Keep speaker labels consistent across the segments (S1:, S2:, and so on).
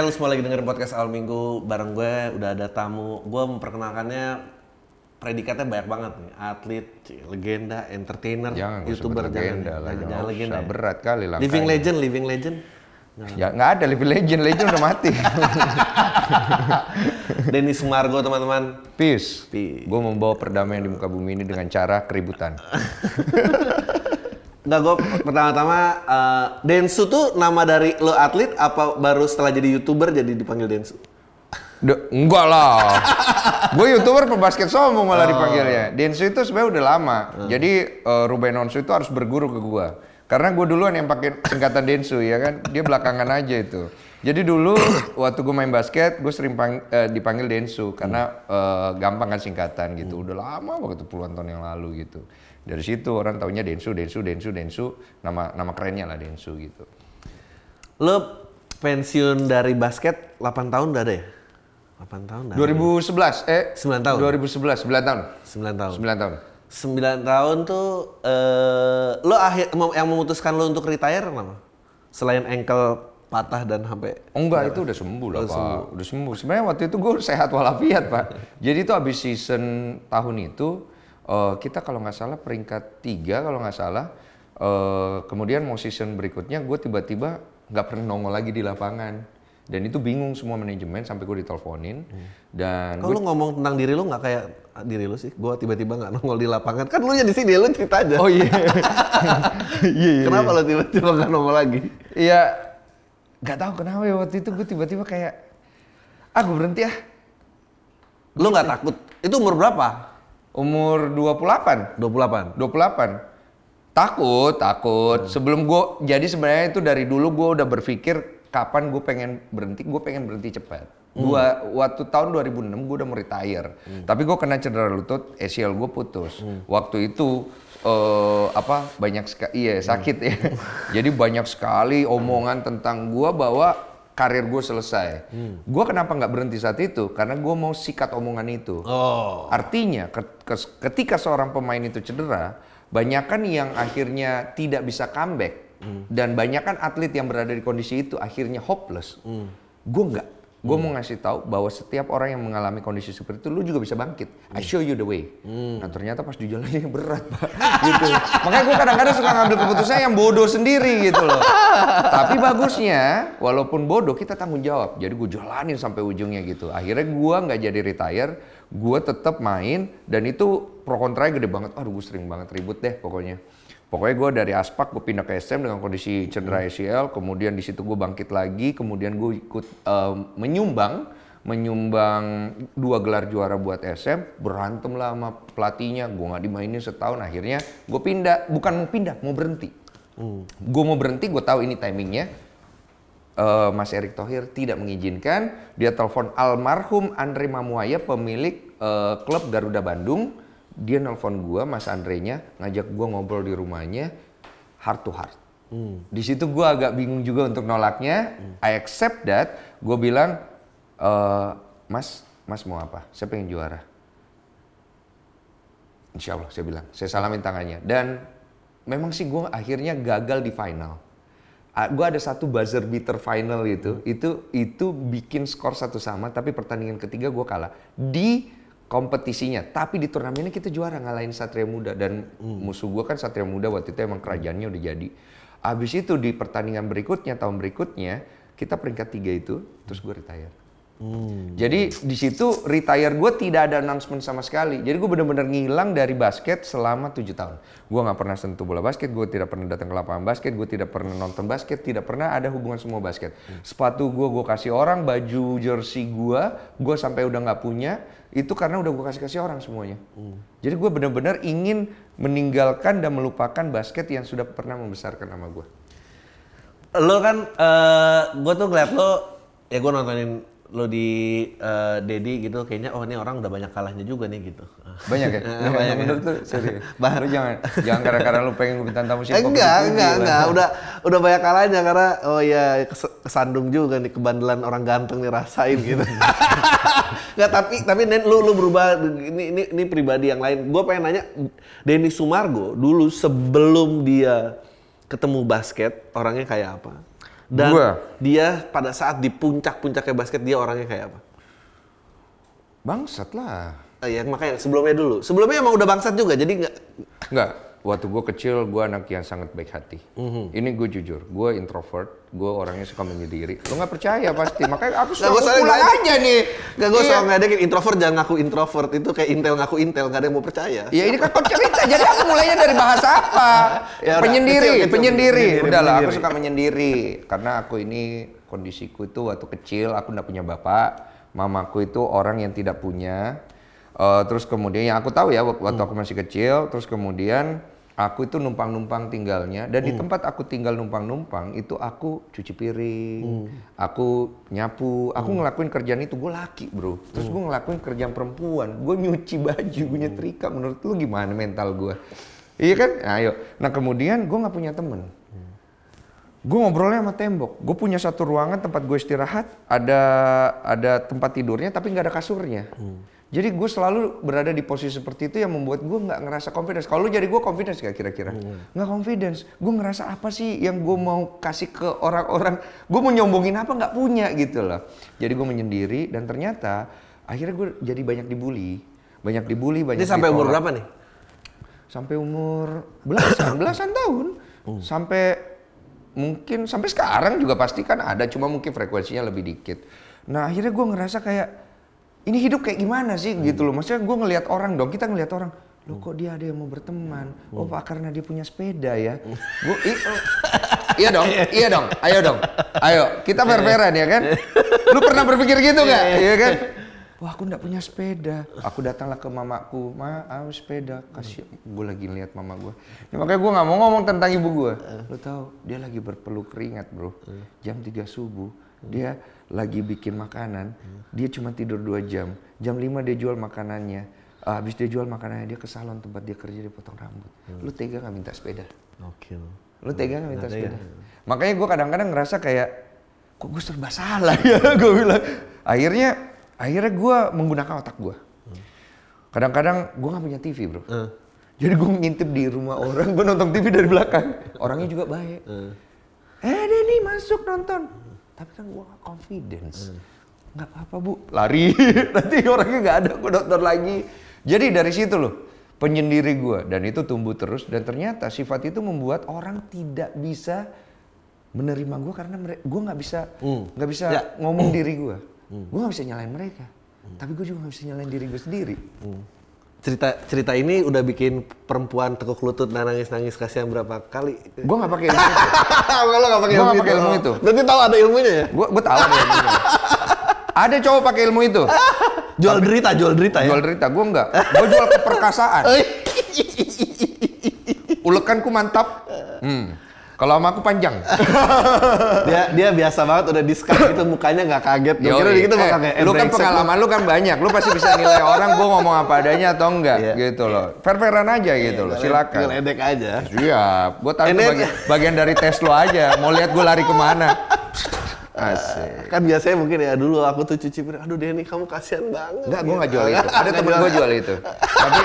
S1: Hai, lu semua lagi dengerin podcast awal minggu bareng gue udah ada tamu. Gue memperkenalkannya predikatnya banyak banget nih. Atlet, legenda, entertainer,
S2: Jangan
S1: youtuber,
S2: sebut legenda
S1: jangan,
S2: lah,
S1: jangan,
S2: jangan
S1: jangan legenda. ya.
S2: Berat kali langkahnya.
S1: Living legend, living legend.
S2: Ya nggak ada living legend, legend udah mati.
S1: Denny Sumargo teman-teman.
S2: Peace.
S1: Peace.
S2: Gue membawa perdamaian di muka bumi ini dengan cara keributan.
S1: Nggak, gue pertama-tama, eh, Densu tuh nama dari lo atlet apa baru setelah jadi youtuber jadi dipanggil Densu?
S2: De- enggak lah. gue youtuber pebasket sombong malah dipanggilnya. Densu itu sebenarnya udah lama. Jadi eh, Ruben Onsu itu harus berguru ke gue. Karena gue duluan yang pakai singkatan Densu ya kan. Dia belakangan aja itu. Jadi dulu waktu gue main basket, gue sering pang- eh, dipanggil Densu karena eh, gampang kan singkatan gitu. Udah lama tuh, puluhan tahun yang lalu gitu. Dari situ orang taunya Densu, Densu, Densu, Densu. Nama nama kerennya lah Densu gitu.
S1: Lo pensiun dari basket 8 tahun udah ada ya? 8 tahun udah ada.
S2: 2011 eh
S1: 9 tahun.
S2: 2011 9 tahun.
S1: 9 tahun.
S2: 9 tahun.
S1: 9 tahun tuh eh lo akhir yang memutuskan lo untuk retire kenapa? Selain ankle patah dan sampai
S2: Oh, enggak, itu udah sembuh lah, Pak. Udah sembuh. Sebenarnya waktu itu gue sehat walafiat, Pak. Jadi itu habis season tahun itu, eh, kita kalau nggak salah peringkat tiga kalau nggak salah. Eh, kemudian mau season berikutnya, gue tiba-tiba nggak pernah nongol lagi di lapangan. Dan itu bingung semua manajemen sampai gue diteleponin. Dan
S1: Kalau lu ngomong tentang diri lu nggak kayak ah, diri lu sih, gua tiba-tiba nggak nongol di lapangan. Kan lu ya di sini, lu cerita aja.
S2: Oh iya. Iya, iya.
S1: Kenapa lu tiba-tiba nggak nongol lagi?
S2: Iya, nggak tahu kenapa ya waktu itu gue tiba-tiba kayak, ah gue berhenti ah.
S1: Lu nggak takut? Itu umur berapa?
S2: Umur 28.
S1: 28.
S2: 28. Takut, takut. Sebelum gue, jadi sebenarnya itu dari dulu gue udah berpikir kapan gue pengen berhenti, gue pengen berhenti cepat. Gua waktu tahun 2006 gue udah mau retire. Tapi gue kena cedera lutut, ACL gue putus. Waktu itu eh apa banyak sekali iya sakit ya. jadi banyak sekali omongan tentang gue bahwa karir gue selesai. Gue kenapa nggak berhenti saat itu? Karena gue mau sikat omongan itu.
S1: Oh.
S2: Artinya ke- ke- ketika seorang pemain itu cedera, banyakan yang akhirnya tidak bisa comeback dan banyakan atlet yang berada di kondisi itu akhirnya hopeless. Gue enggak. Gue mau ngasih tahu bahwa setiap orang yang mengalami kondisi seperti itu, lu juga bisa bangkit. I show you the way. Nah ternyata pas di jalannya berat, pak. gitu. Makanya gue kadang-kadang suka ngambil keputusan yang bodoh sendiri gitu loh. Tapi bagusnya, walaupun bodoh kita tanggung jawab. Jadi gue jalanin sampai ujungnya gitu. Akhirnya gue nggak jadi retire, gue tetap main dan itu pro kontranya gede banget. Aduh gue sering banget ribut deh pokoknya. Pokoknya gue dari Aspak gue pindah ke SM dengan kondisi cedera ACL, kemudian di situ gue bangkit lagi, kemudian gue ikut eh, menyumbang, menyumbang dua gelar juara buat SM, berantem lah sama pelatihnya, gue nggak dimainin setahun, akhirnya gue pindah, bukan mau pindah, mau berhenti. Gue mau berhenti, gue tahu ini timingnya, eh, Mas Erick Thohir tidak mengizinkan. Dia telepon almarhum Andre Mamuaya, pemilik eh, klub Garuda Bandung. Dia nelpon gua, Mas Andrenya, ngajak gua ngobrol di rumahnya, heart to heart. Di situ gua agak bingung juga untuk nolaknya. I accept that. Gue bilang, "Eh, Mas, Mas mau apa? Saya pengen juara. Insya Allah, saya bilang. Saya salamin tangannya. Dan memang sih gue akhirnya gagal di final. gue ada satu buzzer beater final itu, itu itu bikin skor satu sama, tapi pertandingan ketiga gue kalah di kompetisinya. Tapi di turnamennya kita juara ngalahin Satria Muda dan musuh gue kan Satria Muda waktu itu emang kerajaannya udah jadi. Abis itu di pertandingan berikutnya tahun berikutnya kita peringkat tiga itu, terus gue retire. Jadi di situ retire gue tidak ada announcement sama sekali. Jadi gue benar-benar ngilang dari basket selama tujuh tahun. Gue nggak pernah sentuh bola basket, gue tidak pernah datang ke lapangan basket, gue tidak pernah nonton basket, tidak pernah ada hubungan semua basket. Sepatu gue gue kasih orang, baju jersey gue, gue sampai udah nggak punya. Itu karena udah gue kasih kasih orang semuanya. Jadi gue benar-benar ingin meninggalkan dan melupakan basket yang sudah pernah membesarkan nama gue.
S1: Lo kan, eh gue tuh ngeliat lo, ya gue nontonin lo di eh, Dedi gitu, kayaknya oh ini orang udah banyak kalahnya juga nih gitu.
S2: Banyak ya?
S1: Eh, banyak ya.
S2: tuh, serius. Lu jangan, jangan karena-karena lu pengen bintang tamu
S1: Eh,
S2: siapa
S1: enggak, enggak, enggak. Udah udah banyak kalahnya karena oh ya kes- kesandung juga nih kebandelan orang ganteng nih rasain gitu. enggak, tapi tapi Nen lu lu berubah ini ini ini pribadi yang lain. Gue pengen nanya Denny Sumargo dulu sebelum dia ketemu basket orangnya kayak apa? Dan
S2: Gua.
S1: dia pada saat di puncak-puncaknya basket dia orangnya kayak apa?
S2: Bangsat lah.
S1: Eh, ya makanya sebelumnya dulu. Sebelumnya emang udah bangsat juga, jadi nggak
S2: Enggak, waktu gue kecil gue anak yang sangat baik hati.
S1: Mhm.
S2: Ini gue jujur, gue introvert, gue orangnya suka menyendiri. Lo nggak percaya pasti, makanya aku suka
S1: soalnya
S2: pulang aja nih.
S1: Gak gue
S2: Iya.
S1: soal ngedekin introvert jangan ngaku introvert itu kayak intel ngaku intel gak ada yang mau percaya.
S2: Ya ini kan kok cerita, jadi aku mulainya dari bahasa apa?
S1: Ya
S2: penyendiri,
S1: kecil, kecil,
S2: penyendiri.
S1: penyendiri,
S2: Udahlah, aku suka menyendiri. Karena aku ini kondisiku itu waktu kecil aku nggak punya bapak, mamaku itu orang yang tidak punya. Eh, terus kemudian yang aku tahu ya wak- waktu aku masih kecil, terus kemudian aku itu numpang-numpang tinggalnya dan di tempat aku tinggal numpang-numpang itu aku cuci piring, aku nyapu, aku ngelakuin kerjaan itu gue laki bro, terus gue ngelakuin kerjaan perempuan, gue nyuci baju, gue nyetrika, menurut lu gimana mental gue? Iya kan? Ayo. Nah kemudian gue nggak punya temen. Gue ngobrolnya sama tembok. Gue punya satu ruangan tempat gue istirahat, ada ada tempat tidurnya tapi nggak ada kasurnya. Jadi gue selalu berada di posisi seperti itu yang membuat gue nggak ngerasa confidence. Kalau jadi gue confidence gak kira-kira? Nggak confidence. Gue ngerasa apa sih yang gue mau kasih ke orang-orang? Gue mau nyombongin apa nggak punya gitu loh. Jadi gue menyendiri dan ternyata akhirnya gue jadi banyak dibully, banyak dibully, banyak
S1: Ini sampai umur berapa nih?
S2: sampai umur belasan belasan tahun sampai mungkin sampai sekarang juga pasti kan ada cuma mungkin frekuensinya lebih dikit nah akhirnya gue ngerasa kayak ini hidup kayak gimana sih? Gitu loh. Maksudnya gue ngelihat orang dong kita ngelihat orang loh kok dia ada yang mau berteman? Oh pak karena dia punya sepeda ya. Gue iya dong iya dong. Ayo dong. Ayo kita fair-fairan ya kan? Lu pernah berpikir gitu nggak? Iya kan? Wah aku nggak punya sepeda. Aku datanglah ke mamaku, ma, aku sepeda. Kasih, gue lagi lihat mama gue. Ya, makanya gue nggak mau ngomong tentang ibu gue. Lo tahu, dia lagi berpeluh keringat bro. Jam 3 subuh, dia lagi bikin makanan. Dia cuma tidur 2 jam. Jam 5 dia jual makanannya. Ah, Habis dia jual makanannya, dia ke salon tempat dia kerja, dia potong rambut. Lu tega nggak minta sepeda?
S1: Oke.
S2: Lu tega nggak minta sepeda? Makanya gue kadang-kadang ngerasa kayak, kok gue serba salah ya? gue bilang. Akhirnya, akhirnya gue menggunakan otak gue. Kadang-kadang gue nggak punya TV bro. Jadi gue ngintip di rumah orang, gue nonton TV dari belakang. Orangnya juga baik. Eh Denny masuk nonton. Tapi kan gue gak confidence. Nggak apa-apa bu. Lari. Nanti orangnya nggak ada, gue nonton lagi. Jadi dari situ loh penyendiri gue dan itu tumbuh terus dan ternyata sifat itu membuat orang tidak bisa menerima gue karena gue nggak bisa nggak bisa
S1: Ya.
S2: ngomong diri gue gue nggak bisa nyalain mereka tapi gue juga nggak bisa nyalain diri gue sendiri
S1: Cerita cerita ini udah bikin perempuan tekuk lutut dan nangis-nangis kasihan berapa kali?
S2: gue nggak pakai ilmu itu
S1: Kalau nggak pakai ilmu,
S2: pakai ilmu itu.
S1: Berarti tahu ada ilmunya ya?
S2: gue gue tahu ada ilmunya ada cowok pakai ilmu itu
S1: Jual derita, jual derita ya.
S2: jual derita gue enggak gue jual keperkasaan ulekanku mantap hmm. Kalau sama aku panjang
S1: dia dia biasa banget udah di Skype itu mukanya nggak kaget. Gue kira gitu
S2: Eh, lu kan pengalaman lu kan banyak, lu pasti bisa nilai orang gue ngomong apa adanya atau enggak
S1: Iya.
S2: gitu loh. Fair-fairan aja gitu loh, silakan.
S1: Ngeledek aja.
S2: Siap, gue tahu bagian, bagian dari tes lo aja. Mau lihat gue lari ke mana? Asik.
S1: Kan biasanya mungkin ya dulu aku tuh cuci piring, aduh Denny kamu kasihan banget.
S2: Enggak, gue nggak jual itu. Ada temen gue jual itu. Tapi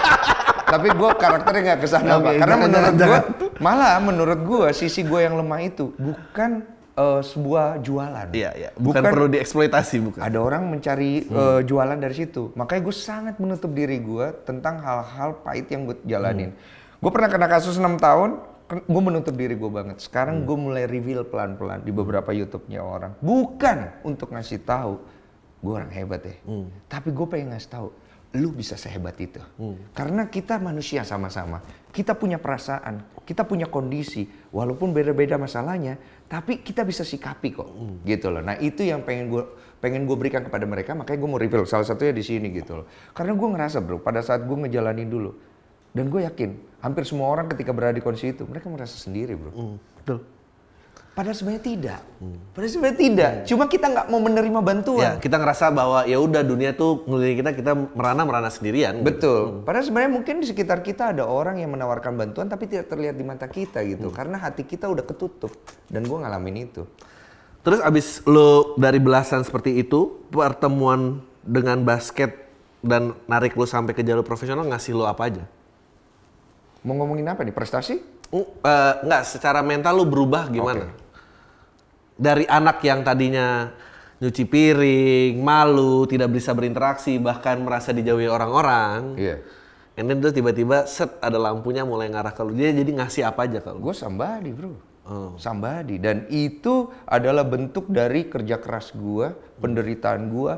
S2: tapi gue karakternya nggak ke sana
S1: Oke,
S2: pak. Karena
S1: jangan,
S2: menurut gue, malah menurut gue sisi gue yang lemah itu bukan eh, sebuah jualan.
S1: Iya, iya. Bukan, perlu dieksploitasi, bukan.
S2: Ada orang mencari
S1: Hmm.
S2: eh, jualan dari situ. Makanya gue sangat menutup diri gue tentang hal-hal pahit yang gue jalanin.
S1: Hmm.
S2: Gue pernah kena kasus 6 tahun, gue menutup diri gue banget. Sekarang gue mulai reveal pelan-pelan di beberapa YouTube-nya orang. Bukan untuk ngasih tahu gue orang hebat ya. Tapi gue pengen ngasih tahu, lu bisa sehebat itu. Karena kita manusia sama-sama. Kita punya perasaan, kita punya kondisi. Walaupun beda-beda masalahnya, tapi kita bisa sikapi kok. Gitu loh. Nah itu yang pengen gue pengen gue berikan kepada mereka, makanya gue mau reveal salah satunya di sini gitu loh. Karena gue ngerasa bro, pada saat gue ngejalanin dulu, dan gue yakin hampir semua orang ketika berada di kondisi itu, mereka merasa sendiri bro.
S1: Betul.
S2: Padahal sebenarnya tidak. Padahal sebenarnya tidak. Cuma kita nggak mau menerima
S1: Ya,
S2: bantuan.
S1: kita ngerasa bahwa ya udah dunia tuh ngeliling kita kita merana merana sendirian. gitu.
S2: Betul. Padahal sebenarnya mungkin di sekitar kita ada orang yang menawarkan bantuan tapi tidak terlihat di mata kita gitu. Karena hati kita udah ketutup. Dan gue ngalamin itu.
S1: Terus abis lo dari belasan seperti itu, pertemuan dengan basket dan narik lo sampai ke jalur profesional ngasih lo apa aja?
S2: Mau ngomongin apa nih? Prestasi?
S1: Uh, eh, nggak, secara mental lo berubah gimana? Dari anak yang tadinya nyuci piring, malu, tidak bisa berinteraksi, bahkan merasa dijauhi orang-orang.
S2: Iya.
S1: And then terus tiba-tiba set ada lampunya mulai ngarah ke lu. Dia jadi ngasih apa aja kalau
S2: Gue somebody bro. Somebody. Dan itu adalah bentuk dari kerja keras gue, penderitaan gue,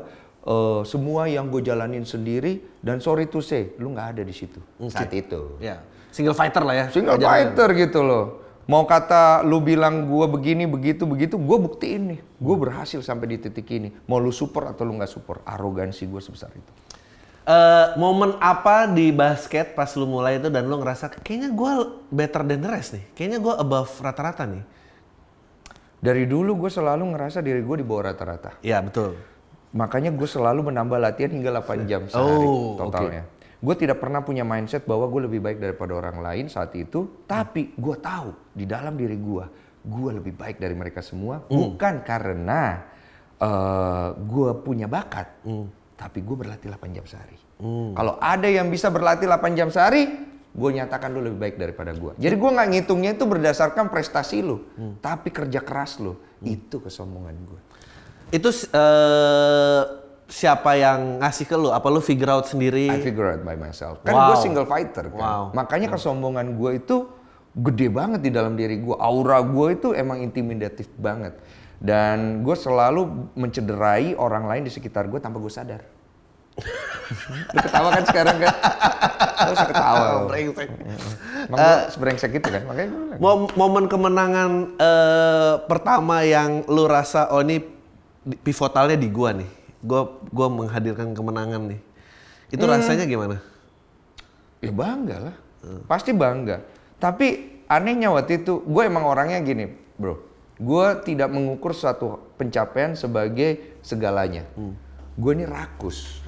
S2: eh, semua yang gue jalanin sendiri. Dan sorry to say, lu nggak ada di situ saat itu.
S1: Ya, single fighter lah ya.
S2: Single
S1: Ajaran.
S2: fighter gitu loh. Mau kata lu bilang gue begini, begitu, begitu, gue buktiin nih. Gue berhasil sampai di titik ini. Mau lu support atau lu nggak support, arogansi gue sebesar itu.
S1: Eh, momen apa di basket pas lu mulai itu dan lu ngerasa kayaknya gue better than the rest nih. Kayaknya gue above rata-rata nih.
S2: Dari dulu gue selalu ngerasa diri gue di bawah rata-rata.
S1: Iya betul.
S2: Makanya gue selalu menambah latihan hingga 8 jam sehari
S1: Oh,
S2: totalnya. Gue tidak pernah punya mindset bahwa gue lebih baik daripada orang lain saat itu. Tapi gue tahu di dalam diri gue, gue lebih baik dari mereka semua. Bukan karena eh, gue punya bakat, tapi gue berlatih 8 jam sehari. Kalau ada yang bisa berlatih 8 jam sehari, gue nyatakan lu lebih baik daripada gue. Jadi gue nggak ngitungnya itu berdasarkan prestasi lu, tapi kerja keras lu. Itu kesombongan gue.
S1: Itu eh, siapa yang ngasih ke lu? Apa lu figure out sendiri?
S2: I figure out by myself. Kan
S1: Wow.
S2: gue single fighter kan.
S1: Wow.
S2: Makanya kesombongan gue itu gede banget di dalam diri gue. Aura gue itu emang intimidatif banget. Dan gue selalu mencederai orang lain di sekitar gue tanpa gue sadar. Lu ketawa kan sekarang kan? Lu usah ketawa.
S1: Brengsek.
S2: Emang gue sebrengsek gitu kan? Makanya gue.
S1: Mom- momen kemenangan eh, pertama yang lu rasa oh ini pivotalnya di gua nih. Gua gua menghadirkan kemenangan nih. Itu
S2: Hmm.
S1: rasanya gimana?
S2: Ya bangga lah. Pasti bangga. Tapi anehnya waktu itu, gue emang orangnya gini, bro. Gue tidak mengukur suatu pencapaian sebagai segalanya. Gue ini rakus.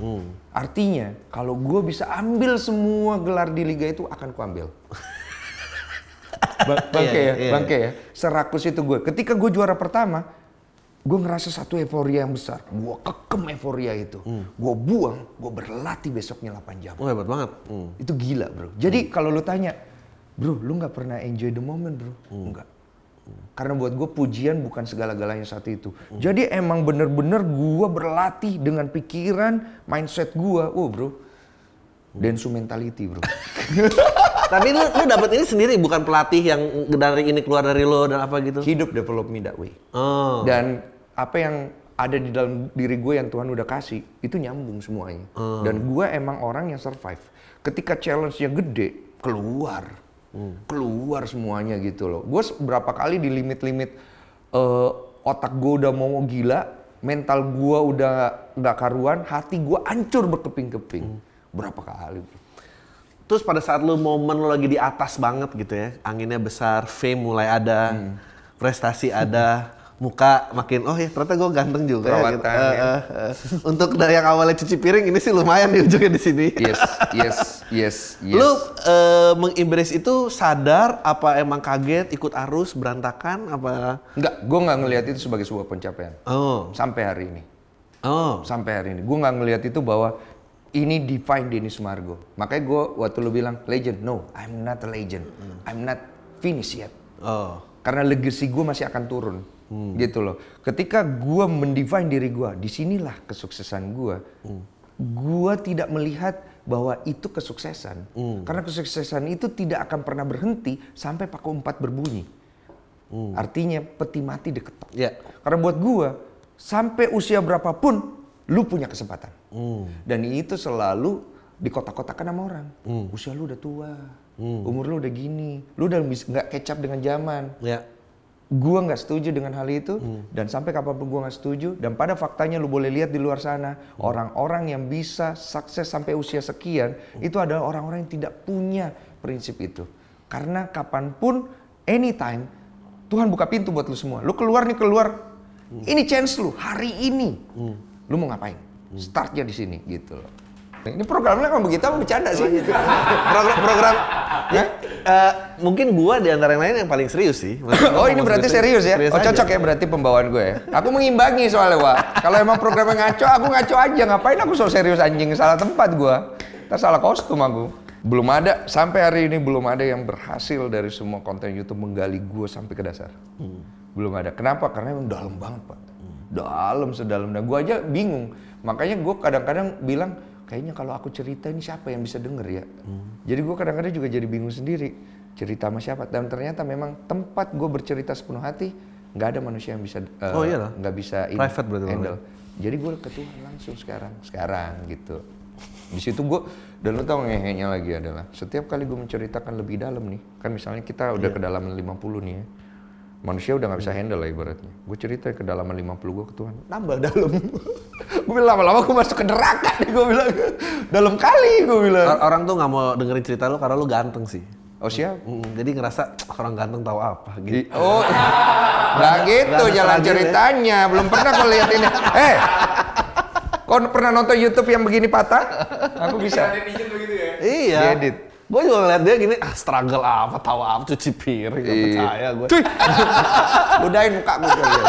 S2: Artinya, kalau gue bisa ambil semua gelar di liga itu, akan kuambil. Ba- bangke
S1: Iya,
S2: ya,
S1: iya.
S2: bangke ya. Serakus itu gue. Ketika gue juara pertama, gue ngerasa satu euforia yang besar. Gue kekem euforia itu. Gue buang, gue berlatih besoknya 8 jam.
S1: Oh hebat banget. Hmm.
S2: Itu gila bro. Jadi kalau lu tanya, bro lu nggak pernah enjoy the moment bro? Enggak. Karena buat gue pujian bukan segala-galanya saat itu. Jadi emang bener-bener gue berlatih dengan pikiran, mindset gue. Oh bro, densu mentality bro.
S1: Tapi lu lu dapat ini sendiri bukan pelatih yang dari ini keluar dari lo dan apa gitu.
S2: Hidup develop me that way.
S1: Oh.
S2: Dan apa yang ada di dalam diri gue yang Tuhan udah kasih, itu nyambung semuanya. Dan gue emang orang yang survive. Ketika challenge-nya gede, keluar. Keluar semuanya gitu loh. Gue berapa kali di limit-limit eh, otak gue udah mau gila, mental gue udah nggak karuan, hati gue hancur berkeping-keping. Berapa kali. bro.
S1: Terus pada saat lu momen lu lagi di atas banget gitu ya, anginnya besar, fame mulai ada,
S2: Hmm.
S1: prestasi ada, muka makin oh ya ternyata gue ganteng juga ya, gitu.
S2: Perawatan, ya.
S1: eh, eh. Untuk dari yang awalnya cuci piring ini sih lumayan di ujungnya di sini.
S2: Yes, yes, yes, yes.
S1: Lu eh, mengembrace itu sadar apa emang kaget ikut arus berantakan apa?
S2: Enggak, gue nggak ngelihat itu sebagai sebuah pencapaian.
S1: Oh,
S2: Sampai hari ini.
S1: oh,
S2: sampai hari ini. Gue nggak ngelihat itu bahwa ini define Dennis Margo. Makanya gue waktu lu bilang legend, no, I'm not a legend, I'm not finished yet.
S1: oh.
S2: Karena legacy gue masih akan turun, gitu loh. Ketika gue mendefine diri gue, di sinilah kesuksesan gue. Gue tidak melihat bahwa itu kesuksesan, karena kesuksesan itu tidak akan pernah berhenti sampai paku empat berbunyi. Artinya peti mati diketok.
S1: Ya.
S2: Karena buat gua sampai usia berapapun lu punya kesempatan. Dan itu selalu dikotak-kotakan sama orang. Usia lu udah tua, umur lu udah gini, lu udah nggak up dengan zaman.
S1: Ya.
S2: Gua nggak setuju dengan hal itu dan sampai kapan pun gua nggak setuju. Dan pada faktanya lu boleh lihat di luar sana orang-orang yang bisa sukses sampai usia sekian itu adalah orang-orang yang tidak punya prinsip itu. Karena kapan pun, anytime Tuhan buka pintu buat lu semua. Lu keluar nih keluar, ini chance lu hari ini. Lu mau ngapain? Startnya di sini gitu loh. Ini programnya kan begitu apa bercanda sih?
S1: program program ya, eh, mungkin gua di antara yang lain yang paling serius sih. Maksudnya
S2: Oh
S1: gua
S2: ini berarti serius ya? Oh
S1: aja.
S2: cocok ya berarti pembawaan gue ya? Aku mengimbangi soalnya Wak. Kalau emang programnya ngaco, aku ngaco aja. Ngapain aku so serius anjing? Salah tempat gue. Ntar salah kostum aku. Belum ada, sampai hari ini belum ada yang berhasil dari semua konten YouTube menggali gue sampai ke dasar. Belum ada. Kenapa? Karena emang dalam banget pak. Dalam sedalam dan gue aja bingung. Makanya gue kadang-kadang bilang kayaknya kalau aku cerita ini siapa yang bisa denger ya. Jadi gue kadang-kadang juga jadi bingung sendiri cerita sama siapa. Dan ternyata memang tempat gue bercerita sepenuh hati nggak ada manusia yang bisa eh,
S1: Oh, iyalah.
S2: nggak bisa
S1: Private berarti
S2: handle. Jadi gue ke Tuhan langsung sekarang, sekarang gitu. Di situ gue dan lo tau ngehenya lagi adalah setiap kali gue menceritakan lebih dalam nih, kan misalnya kita udah kedalaman 50 nih ya. Manusia udah nggak bisa handle lah ibaratnya. Gue cerita kedalaman 50 gue ke Tuhan, nambah dalam. gue bilang lama-lama gue masuk ke neraka nih gue bilang. dalam kali gue bilang.
S1: Or- Orang tuh nggak mau dengerin cerita lu karena lu ganteng sih.
S2: Oh siap?
S1: Mm, jadi ngerasa "Ah, orang ganteng tahu apa gitu.
S2: Oh, nggak gitu jalan
S1: selanjutnya.
S2: ceritanya. Belum pernah kau lihat ini. Eh, kau pernah nonton YouTube yang begini patah? Aku bisa.
S1: Iya.
S2: Diedit.
S1: Gue juga ngeliat dia gini, ah struggle apa, tahu apa, cuci piring, gak
S2: Iya.
S1: percaya gue.
S2: Cuy, ludahin muka gue kalian.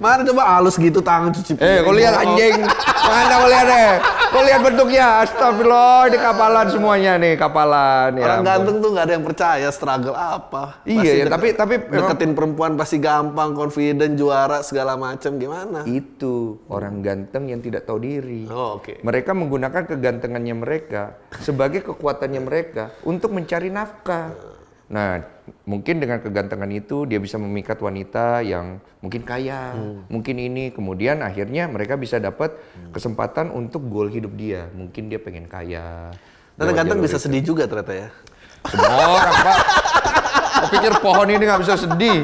S1: Mana coba halus gitu tangan cuci piring.
S2: Eh, kau lihat anjing. Mana kau lihat deh. Kau lihat bentuknya. Astagfirullah, ini kapalan semuanya nih, kapalan. Ya
S1: Orang ganteng tuh gak ada yang percaya struggle apa.
S2: Iya,
S1: Pasti
S2: ya, tapi- tapi
S1: deketin perempuan pasti gampang, confident, juara segala macam gimana?
S2: Itu orang ganteng yang tidak tahu diri.
S1: Oh, oke.
S2: Mereka menggunakan kegantengannya mereka sebagai kekuatannya mereka untuk mencari nafkah. Nah, mungkin dengan kegantengan itu dia bisa memikat wanita yang mungkin kaya, mungkin ini, kemudian akhirnya mereka bisa dapat kesempatan untuk goal hidup dia. Mungkin dia pengen kaya.
S1: Ternyata
S2: lewat
S1: ganteng bisa sedih juga ternyata ya.
S2: Semua orang, Pak. Kau pikir pohon ini nggak bisa sedih?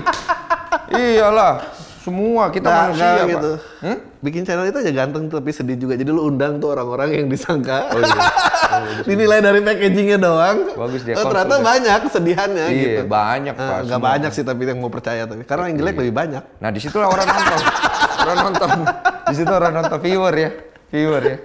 S2: Iyalah, semua kita
S1: Nah,
S2: manusia, Pak.
S1: gitu.
S2: Hmm?
S1: Bikin channel itu aja ganteng tapi sedih juga. Jadi lu undang tuh orang-orang yang disangka.
S2: Oh, iya.
S1: Dinilai dari packagingnya doang.
S2: Bagus dia
S1: Oh, ternyata
S2: udah.
S1: banyak kesedihannya
S2: Iya,
S1: gitu.
S2: banyak,
S1: Ah,
S2: Pak,
S1: Nggak
S2: semua.
S1: banyak sih tapi yang mau percaya tapi. Karena yang jelek lebih banyak.
S2: Nah, di situlah orang nonton. orang nonton. Di situ orang nonton viewer ya. Viewer ya.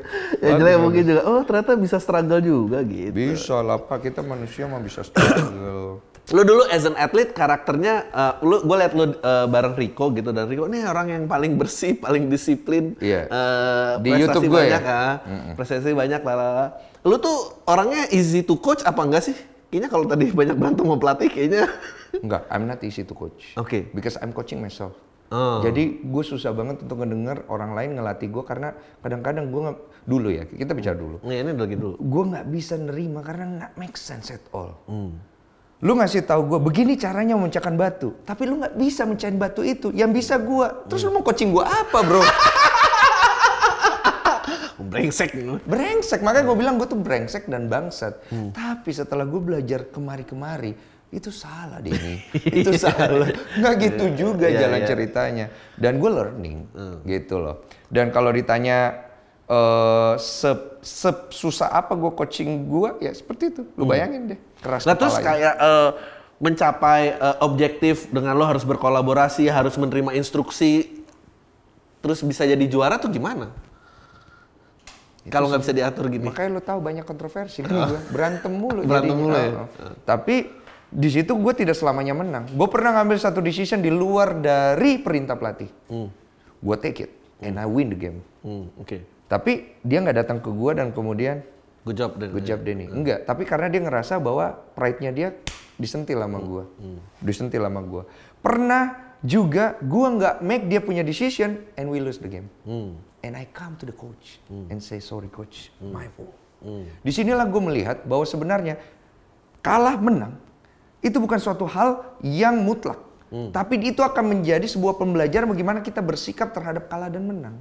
S1: Yang jelek mungkin juga. Oh ternyata bisa struggle juga gitu.
S2: Bisa lah Pak, kita manusia mah bisa struggle.
S1: Lu dulu as an athlete karakternya, uh, lu gue liat lu uh, bareng Rico gitu dan Rico ini orang yang paling bersih, paling disiplin.
S2: Iya.
S1: Uh,
S2: Di YouTube gue ya?
S1: banyak, ah. Prestasi banyak lah. Lu tuh orangnya easy to coach apa enggak sih? Kayaknya kalau tadi banyak berantem sama pelatih kayaknya.
S2: Enggak, I'm not easy to coach.
S1: Oke.
S2: Because I'm coaching myself.
S1: Oh.
S2: Jadi gue susah banget untuk ngedenger orang lain ngelatih gue karena kadang-kadang gue nggak dulu ya kita bicara dulu.
S1: Nih ini lagi dulu.
S2: Gue nggak bisa nerima karena nggak make sense at all. Lu ngasih tahu gue begini caranya memecahkan batu, tapi lu nggak bisa mecahin batu itu. Yang bisa gue, terus lu mau coaching gue apa bro?
S1: Brengsek.
S2: brengsek. Makanya gue bilang gue tuh brengsek dan bangsat. Tapi setelah gue belajar kemari-kemari itu salah deh ini itu salah. Nggak gitu juga
S1: Iya,
S2: jalan
S1: iya.
S2: ceritanya. Dan gue learning gitu loh. Dan kalau ditanya eh se, se- susah apa gue coaching gue ya seperti itu. Lu bayangin deh keras
S1: Nah terus kayak eh, mencapai eh, objektif dengan lo harus berkolaborasi, harus menerima instruksi, terus bisa jadi juara tuh gimana? Kalau nggak bisa diatur gini.
S2: Makanya lo tahu banyak kontroversi kan gue berantem mulu.
S1: Berantem mulu ya?
S2: Oh. Tapi di situ gue tidak selamanya menang. Gue pernah ngambil satu decision di luar dari perintah pelatih. Gue take it and I win the game.
S1: Hmm, Oke.
S2: Tapi dia nggak datang ke gue dan kemudian
S1: Good job. Dan,
S2: good job Denny. Enggak. Tapi karena dia ngerasa bahwa pride-nya dia disentil sama gue, disentil sama gue. Pernah juga gue nggak make dia punya decision and we lose the game. And I come to the coach and say sorry coach, my fault. Di sinilah gue melihat bahwa sebenarnya kalah menang itu bukan suatu hal yang mutlak. Tapi itu akan menjadi sebuah pembelajaran bagaimana kita bersikap terhadap kalah dan menang.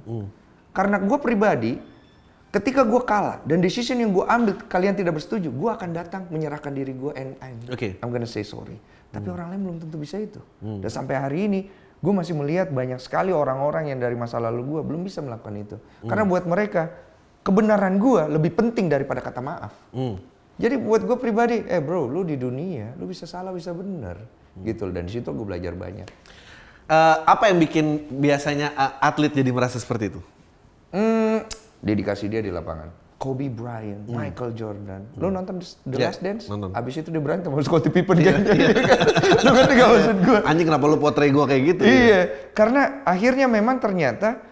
S2: Karena gue pribadi, ketika gue kalah dan decision yang gue ambil kalian tidak bersetuju, gue akan datang menyerahkan diri gue and I'm,
S1: Oke.
S2: I'm gonna say sorry. Tapi orang lain belum tentu bisa itu. Dan sampai hari ini, gue masih melihat banyak sekali orang-orang yang dari masa lalu gue belum bisa melakukan itu. Karena buat mereka, kebenaran gue lebih penting daripada kata maaf.
S1: Hmm.
S2: Jadi buat gue pribadi, eh bro, lu di dunia, lu bisa salah bisa benar, gitu. Dan di situ gue belajar banyak.
S1: Eh, apa yang bikin biasanya eh, atlet jadi merasa seperti itu?
S2: Hmm, dedikasi dia di lapangan. Kobe Bryant, Michael Jordan. Lu nonton The
S1: Hmm. Ya,
S2: Last Dance?
S1: nonton.
S2: Abis itu dia berantem sama Scottie Pippen kan? Lu ngerti gak maksud gue?
S1: Anjing kenapa lu potret gua kayak gitu?
S2: Iya, karena akhirnya memang ternyata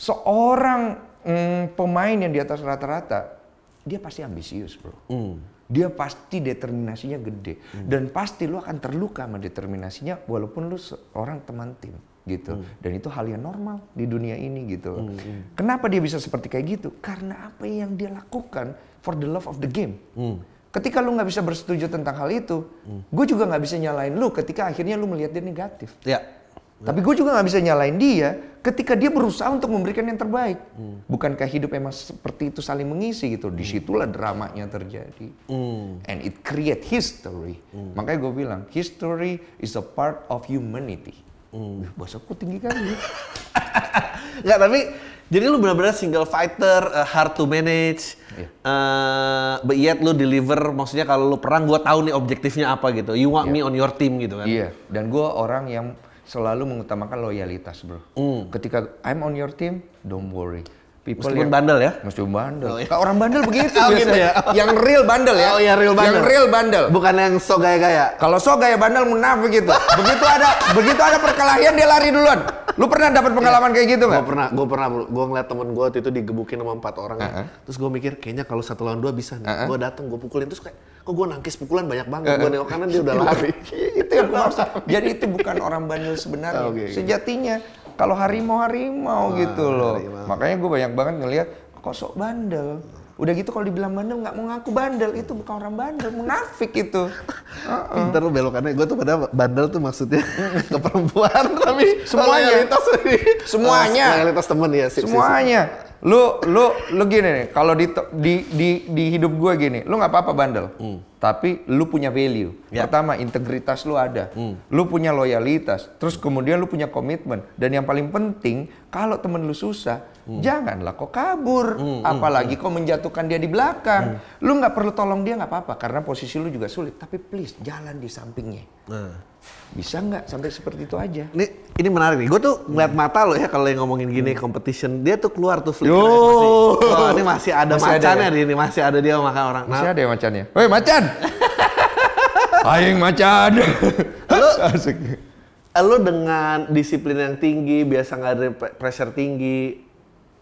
S2: seorang mm, pemain yang di atas rata-rata, dia pasti ambisius bro.
S1: Hmm.
S2: dia pasti determinasinya gede dan pasti lu akan terluka sama determinasinya walaupun lu seorang teman tim gitu dan itu hal yang normal di dunia ini gitu loh. Kenapa dia bisa seperti kayak gitu? Karena apa yang dia lakukan for the love of the game. Ketika lu nggak bisa bersetuju tentang hal itu, gue juga nggak bisa nyalain lu ketika akhirnya lu melihat dia negatif.
S1: Ya.
S2: Tapi gue juga nggak bisa nyalain dia ketika dia berusaha untuk memberikan yang terbaik. Bukankah hidup emang seperti itu saling mengisi gitu? Di situlah dramanya terjadi. And it create history. Makanya gue bilang, history is a part of humanity. Wih, Bahasaku tinggi kali. ya.
S1: Enggak, tapi jadi lu benar-benar single fighter, uh, hard to manage.
S2: Iya.
S1: uh, but yet lu deliver, maksudnya kalau lu perang gua tahu nih objektifnya apa gitu. You want me on your team gitu kan.
S2: Iya, dan gue orang yang selalu mengutamakan loyalitas bro. Ketika I'm on your team, don't worry. People
S1: Meskipun
S2: yang-
S1: bandel ya?
S2: Meskipun bandel.
S1: Oh, iya.
S2: Orang bandel begitu
S1: Oh, gitu
S2: biasanya.
S1: ya?
S2: Yang real bandel ya.
S1: Oh, iya, real bandel.
S2: Yang real bandel.
S1: Bukan yang so gaya-gaya.
S2: Kalau so gaya bandel munafik gitu. begitu ada begitu ada perkelahian dia lari duluan. Lu pernah dapat pengalaman kayak gitu
S1: Gue
S2: nggak?
S1: pernah, gue pernah, gue ngeliat temen gue waktu itu digebukin sama empat orang.
S2: Uh-uh.
S1: Terus gue mikir, kayaknya kalau satu lawan dua bisa nih.
S2: Uh-uh.
S1: Gue dateng, gue pukulin. Terus kayak, kok gue nangkis pukulan banyak banget. Gue nengok kanan, dia udah lari.
S2: itu yang gua maksud. Jadi itu bukan orang bandel sebenarnya.
S1: Oke, oke.
S2: Sejatinya kalau harimau harimau gitu loh.
S1: harimau.
S2: Makanya gue banyak banget ngelihat kok sok bandel. Udah gitu kalau dibilang bandel nggak mau ngaku bandel itu bukan orang bandel, munafik itu.
S1: Pinter lu belokannya. Gue tuh pada bandel tuh maksudnya ke perempuan. Tapi
S2: Semuanya.
S1: loyalitas
S2: Semuanya.
S1: Temen ya. sip, sip, sip.
S2: Lu lu lu gini nih, kalau di, di di di hidup gue gini, lu nggak apa-apa bandel. Tapi lu punya value.
S1: Ya.
S2: Pertama, integritas lu ada. Lu punya loyalitas. Terus kemudian lu punya komitmen. Dan yang paling penting, kalau temen lu susah, janganlah kok kabur. Apalagi kok menjatuhkan dia di belakang. Lu nggak perlu tolong dia nggak apa-apa karena posisi lu juga sulit. Tapi please jalan di sampingnya.
S1: Nah.
S2: Bisa nggak sampai seperti itu aja?
S1: Ini ini menarik nih. Gue tuh ngeliat mata lo ya kalau yang ngomongin gini competition, dia tuh keluar tuh flicker.
S2: Yo.
S1: Oh, ini masih ada
S2: Masih ada
S1: macannya
S2: ya?
S1: di ini, masih ada dia makan orang. Nah,
S2: Masih ada ya macannya? Woi macan! Aing macan!
S1: Lu,
S2: Asik.
S1: lu dengan disiplin yang tinggi, biasa nggak ada pre- pressure tinggi,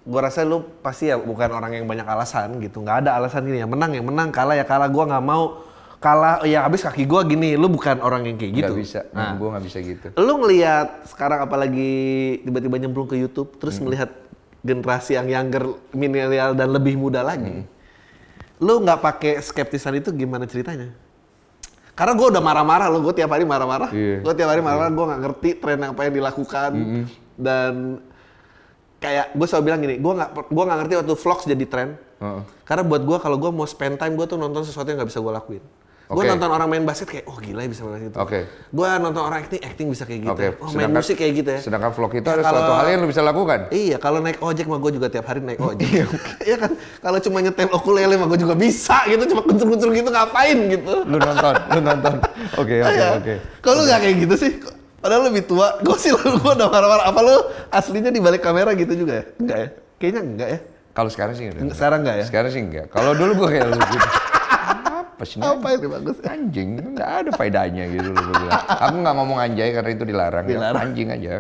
S1: gue rasa lu pasti ya bukan orang yang banyak alasan gitu. Nggak ada alasan gini ya menang yang menang, kalah ya kalah. Gue nggak mau kalah. Ya habis kaki gue gini. Lu bukan orang yang kayak gitu.
S2: Gak bisa,
S1: Nah,
S2: gue gak bisa gitu.
S1: lu ngelihat sekarang apalagi tiba-tiba nyemplung ke YouTube, terus
S2: Hmm.
S1: melihat generasi yang younger, milenial dan lebih muda lagi.
S2: Hmm.
S1: Lu nggak pakai skeptisan itu gimana ceritanya? Karena gue udah marah-marah lo, gue tiap hari marah-marah.
S2: Iya.
S1: Gue tiap hari marah-marah, gue nggak ngerti tren apa yang dilakukan. Dan kayak gue selalu bilang gini, gue nggak gua nggak ngerti waktu vlogs jadi tren.
S2: Heeh.
S1: Karena buat gue kalau gue mau spend time, gue tuh nonton sesuatu yang nggak bisa gue lakuin. Gue nonton orang main basket kayak, oh gila ya bisa main gitu.
S2: Oke.
S1: Gue nonton orang acting, acting bisa kayak gitu.
S2: Oke,
S1: Oh main musik kayak gitu ya.
S2: Sedangkan vlog itu
S1: Ya,
S2: ada
S1: kalau-
S2: suatu hal yang lu bisa lakukan.
S1: Iya, kalau naik ojek mah gue juga tiap hari naik ojek. Iya kan? Kalau cuma nyetel ukulele mah gue juga bisa gitu, cuma kuncur-kuncur gitu ngapain gitu.
S2: Lu nonton, lu nonton. Oke, oke,
S1: Iya.
S2: oke.
S1: Kalau lu nggak kayak gitu sih, padahal lebih tua. Gue sih lu gue udah marah-marah. Apa lu aslinya di balik kamera gitu juga ya? Enggak ya? Kayaknya enggak ya.
S2: Kalau sekarang sih udah. enggak.
S1: Sekarang enggak ya?
S2: Sekarang sih enggak. Kalau dulu gue kayak lu gitu. Apa sih?
S1: Apa yang bagus?
S2: Anjing, nggak ada faedahnya gitu loh gue bilang. Aku nggak ngomong anjay karena itu dilarang. ya.
S1: Dilarang.
S2: Anjing aja.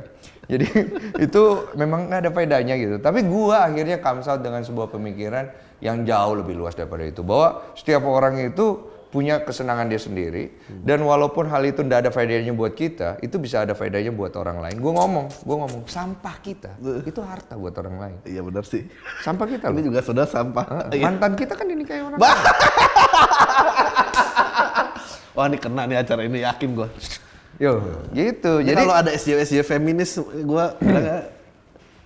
S2: Jadi itu memang nggak ada faedahnya gitu. Tapi gua akhirnya comes out dengan sebuah pemikiran yang jauh lebih luas daripada itu. Bahwa setiap orang itu punya kesenangan dia sendiri. Dan walaupun hal itu nggak ada faedahnya buat kita, itu bisa ada faedahnya buat orang lain. Gue ngomong, gue ngomong, sampah kita itu harta buat orang lain.
S1: Iya benar sih.
S2: Sampah kita
S1: Ini
S2: loh.
S1: juga sudah sampah.
S2: Eh, Mantan kita kan dinikahi orang
S1: Bah.
S2: lain.
S1: Wah ini kena nih acara ini yakin gue.
S2: Yo, gitu.
S1: Jadi
S2: Jadi
S1: kalau ada SJW SJW feminis, gue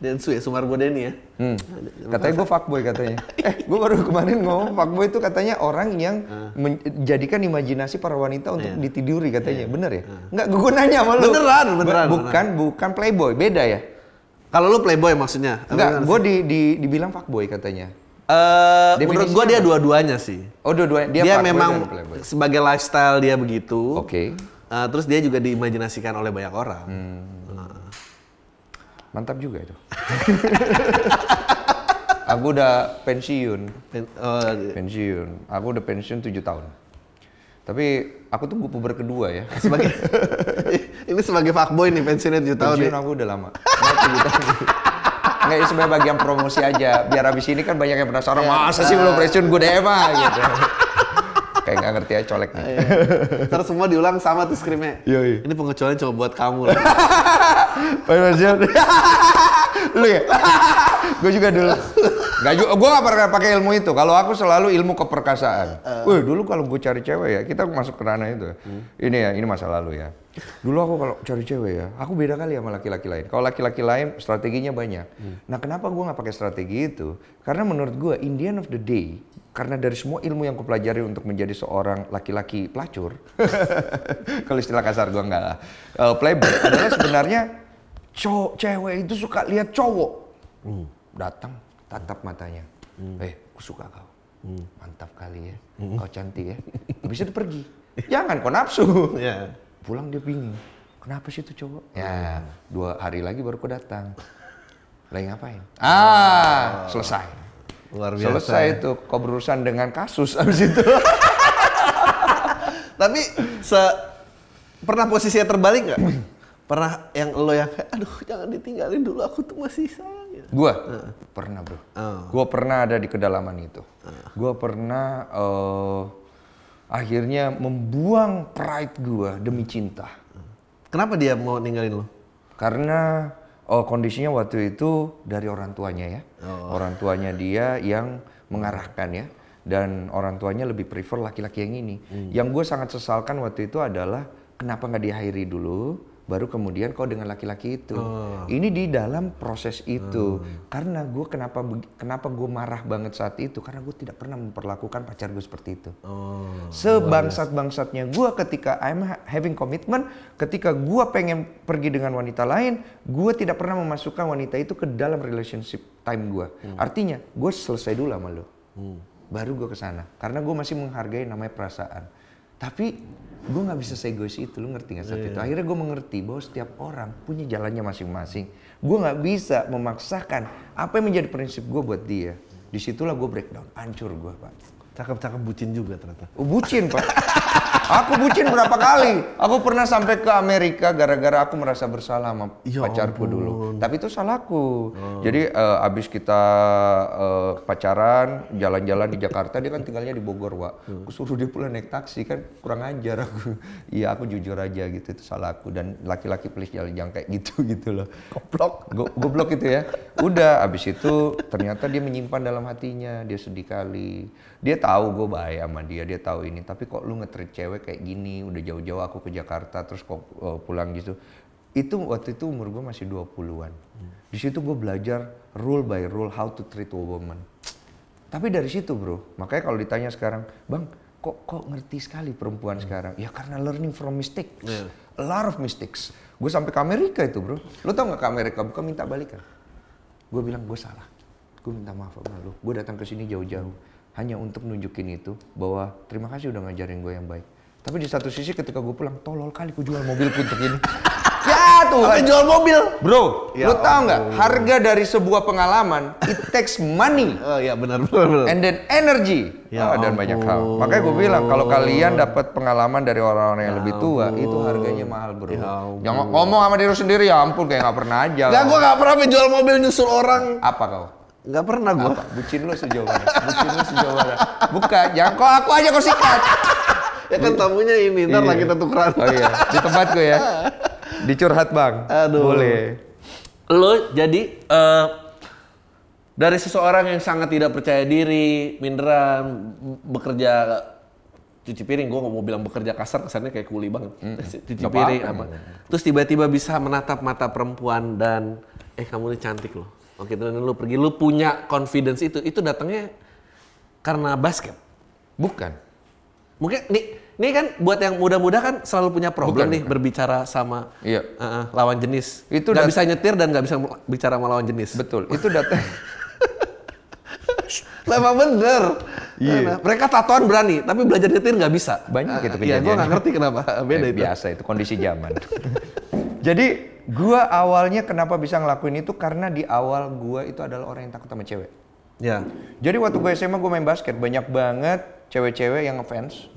S1: Densu ya, Sumargo Deni ya.
S2: Hmm. Katanya gue fuckboy katanya. eh, gue baru kemarin ngomong fuckboy itu katanya orang yang menjadikan imajinasi para wanita untuk ditiduri katanya. Bener ya? Enggak, gue nanya sama lu.
S1: Beneran, beneran,
S2: Bukan, bukan playboy. Beda ya?
S1: Kalau lu playboy maksudnya?
S2: Enggak, gue di, di, dibilang fuckboy katanya. Definisinya
S1: menurut gue dia dua-duanya sih.
S2: Oh, dua-duanya. Dia,
S1: Dia, memang sebagai lifestyle dia begitu.
S2: Oke.
S1: Eh, terus dia juga diimajinasikan oleh banyak orang.
S2: Hmm. Mantap juga itu. Aku udah pensiun.
S1: Pen- oh,
S2: Pensiun. Aku udah pensiun 7 tahun. Tapi aku tunggu puber kedua ya.
S1: sebagai ini sebagai fuckboy nih pensiunnya 7 tahun
S2: Pensiun
S1: nih.
S2: aku udah lama. Nggak, tujuh tahun. Nggak, ini sebagai bagian promosi aja. Biar abis ini kan banyak yang penasaran, masa sih belum pensiun gue DM ah?" gitu. Kayak nggak ngerti aja colek nih.
S1: Iya. Terus semua diulang sama tuh skripnya.
S2: Yoi.
S1: Ini pengecualian cuma buat kamu.
S2: Marsial. Lu ya? gue juga dulu. Gak juga, gue gak pernah pakai ilmu itu. Kalau aku selalu ilmu keperkasaan. Wih, dulu kalau gue cari cewek ya, kita masuk ke ranah itu. Ini ya, ini masa lalu ya. Dulu aku kalau cari cewek ya, aku beda kali sama laki-laki lain. Kalau laki-laki lain strateginya banyak. Nah, kenapa gue gak pakai strategi itu? Karena menurut gue, in the end of the day, karena dari semua ilmu yang kupelajari untuk menjadi seorang laki-laki pelacur, kalau istilah kasar gue enggak lah, Eh, playboy adalah sebenarnya cowok cewek itu suka lihat cowok. Datang tatap matanya. Eh aku suka kau. Mantap kali ya. Kau cantik ya. Habis itu pergi. Jangan kau nafsu.
S1: Iya.
S2: pulang dia bingung. Kenapa sih itu cowok? Ya dua hari lagi baru kau datang. Lagi ngapain? Ah. Selesai
S1: Luar biasa.
S2: selesai
S1: ya.
S2: itu kau berurusan dengan kasus habis itu
S1: Tapi se pernah posisinya terbalik nggak? pernah yang lo yang kayak, aduh jangan ditinggalin dulu aku tuh masih sayang. gitu.
S2: Gua pernah bro.
S1: Oh.
S2: Gua pernah ada di kedalaman itu. Gua pernah eh, akhirnya membuang pride gua demi cinta.
S1: Kenapa dia mau ninggalin lo?
S2: Karena oh, kondisinya waktu itu dari orang tuanya ya. Orang tuanya dia yang mengarahkan ya. Dan orang tuanya lebih prefer laki-laki yang ini. Yang gue sangat sesalkan waktu itu adalah kenapa nggak diakhiri dulu, baru kemudian kau dengan laki-laki itu. Ini di dalam proses itu. Karena gue kenapa kenapa gue marah banget saat itu? Karena gue tidak pernah memperlakukan pacar gue seperti itu.
S1: Oh.
S2: Sebangsat-bangsatnya gue ketika I'm ha- having commitment, ketika gue pengen pergi dengan wanita lain, gue tidak pernah memasukkan wanita itu ke dalam relationship time gue. Artinya, gue selesai dulu sama lo. Baru gue ke sana. Karena gue masih menghargai namanya perasaan. Tapi gue nggak bisa segois itu, lu ngerti nggak saat itu? Akhirnya gue mengerti bahwa setiap orang punya jalannya masing-masing. Gue nggak bisa memaksakan apa yang menjadi prinsip gue buat dia. Di situlah gue breakdown, hancur gue pak.
S1: Cakep-cakep bucin juga ternyata.
S2: Oh, bucin pak. Aku bucin berapa kali. Aku pernah sampai ke Amerika gara-gara aku merasa bersalah sama
S1: Ya
S2: pacarku dulu. Tapi itu salahku. Jadi eh, abis kita eh, pacaran, jalan-jalan di Jakarta, dia kan tinggalnya di Bogor, Wak. Aku suruh dia pulang naik taksi kan kurang ajar aku. Iya aku jujur aja gitu itu salahku dan laki-laki please jalan jangan kayak gitu gitu loh. Goblok. Go- goblok itu ya. Udah abis itu ternyata dia menyimpan dalam hatinya, dia sedih kali. Dia tahu gue baik sama dia, dia tahu ini. Tapi kok lu nge-treat cewek kayak gini, udah jauh-jauh aku ke Jakarta terus kok eh, pulang gitu. Itu waktu itu umur gue masih 20-an. Di situ gue belajar rule by rule how to treat a woman. Tapi dari situ bro, makanya kalau ditanya sekarang, bang, kok kok ngerti sekali perempuan sekarang? Ya karena learning from mistakes, a lot of mistakes. Gue sampai ke Amerika itu bro, lo tau nggak ke Amerika? Bukan minta balikan. Gue bilang gue salah, gue minta maaf sama lo. Gue datang ke sini jauh-jauh hanya untuk nunjukin itu bahwa terima kasih udah ngajarin gue yang baik. Tapi di satu sisi ketika gue pulang, tolol kali gue jual mobilku untuk ini. ya tuh.
S1: Apa jual mobil?
S2: Bro,
S1: Ya
S2: lo tau nggak harga dari sebuah pengalaman it takes money
S1: Oh iya benar benar benar.
S2: and then energy
S1: Ya
S2: Ah, dan banyak hal. Makanya gue bilang kalau kalian dapat pengalaman dari orang-orang yang lebih tua
S1: ampun.
S2: itu harganya mahal bro.
S1: Ya ampun.
S2: Jangan ngomong sama diri sendiri ya ampun kayak nggak pernah aja.
S1: Enggak, gua nggak pernah jual mobil nyusul orang.
S2: Apa kau?
S1: Nggak pernah gua.
S2: Apa? Bucin lu sejauh mana? Bucin lu sejauh mana? Bukan, jangan kau aku aja kau sikat.
S1: Ya kan tamunya ini, ntar
S2: Iya.
S1: lagi kita tukeran.
S2: Oh iya, di tempatku ya. Dicurhat bang.
S1: Aduh.
S2: Boleh.
S1: Lo jadi eh, dari seseorang yang sangat tidak percaya diri, minderan, bekerja cuci piring, gue nggak mau bilang bekerja kasar kesannya kayak kuli banget. cuci
S2: Nggak
S1: piring
S2: apa-apa.
S1: apa. Terus tiba-tiba bisa menatap mata perempuan dan eh kamu ini cantik loh. Oke, dan lu pergi, lu punya confidence itu, itu datangnya karena basket.
S2: Bukan.
S1: Mungkin nih, nih kan buat yang muda-muda kan selalu punya problem
S2: Bukan,
S1: nih berbicara sama
S2: Iya.
S1: uh, lawan jenis.
S2: Itu
S1: nggak bisa nyetir dan nggak bisa bicara sama lawan jenis.
S2: Betul. Itu data.
S1: Lah emang bener.
S2: Iya.
S1: Nah, mereka tatoan berani, tapi belajar nyetir nggak bisa.
S2: Banyak itu
S1: Iya, gue
S2: kejadian.
S1: nggak ngerti kenapa. Beda
S2: Ya,
S1: itu.
S2: Biasa itu kondisi zaman. Jadi gua awalnya kenapa bisa ngelakuin itu karena di awal gua itu adalah orang yang takut sama cewek.
S1: Ya.
S2: Jadi waktu gue SMA gue main basket banyak banget cewek-cewek yang ngefans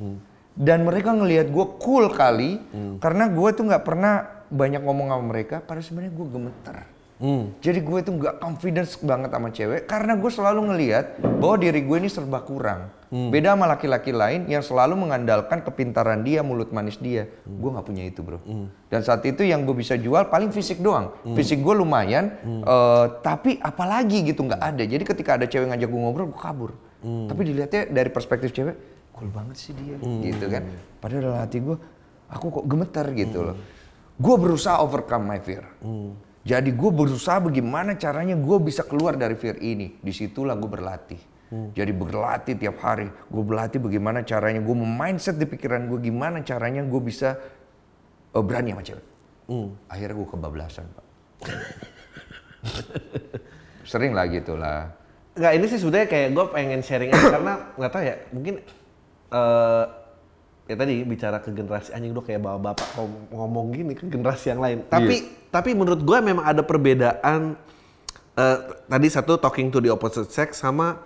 S2: dan mereka ngelihat gue cool kali karena gue tuh nggak pernah banyak ngomong sama mereka. Padahal sebenarnya gue gemeter.
S1: Hmm.
S2: Jadi gue tuh nggak confidence banget sama cewek karena gue selalu ngelihat bahwa diri gue ini serba kurang. Beda sama laki-laki lain yang selalu mengandalkan kepintaran dia, mulut manis dia. Gue nggak punya itu bro. Dan saat itu yang gue bisa jual paling fisik doang. Fisik gue lumayan, eh, tapi apalagi gitu nggak ada. Jadi ketika ada cewek ngajak gue ngobrol, gue kabur. Tapi dilihatnya dari perspektif cewek, cool banget sih dia, gitu kan. Padahal dalam hati gue, aku kok gemeter gitu loh. Gue berusaha overcome my fear. Jadi gue berusaha bagaimana caranya gue bisa keluar dari fear ini. Di situlah gue berlatih. Jadi berlatih tiap hari. Gue berlatih bagaimana caranya gue mindset di pikiran gue gimana caranya gue bisa eh, berani sama cewek. Akhirnya gue kebablasan pak. Sering lah gitu lah.
S1: Nggak, ini sih sebenarnya kayak gue pengen sharing aja karena nggak tahu ya, mungkin eh ya tadi bicara ke generasi anjing udah kayak bawa bapak ngom- ngomong gini ke generasi yang lain. Tapi tapi menurut gue memang ada perbedaan eh, tadi satu talking to the opposite sex sama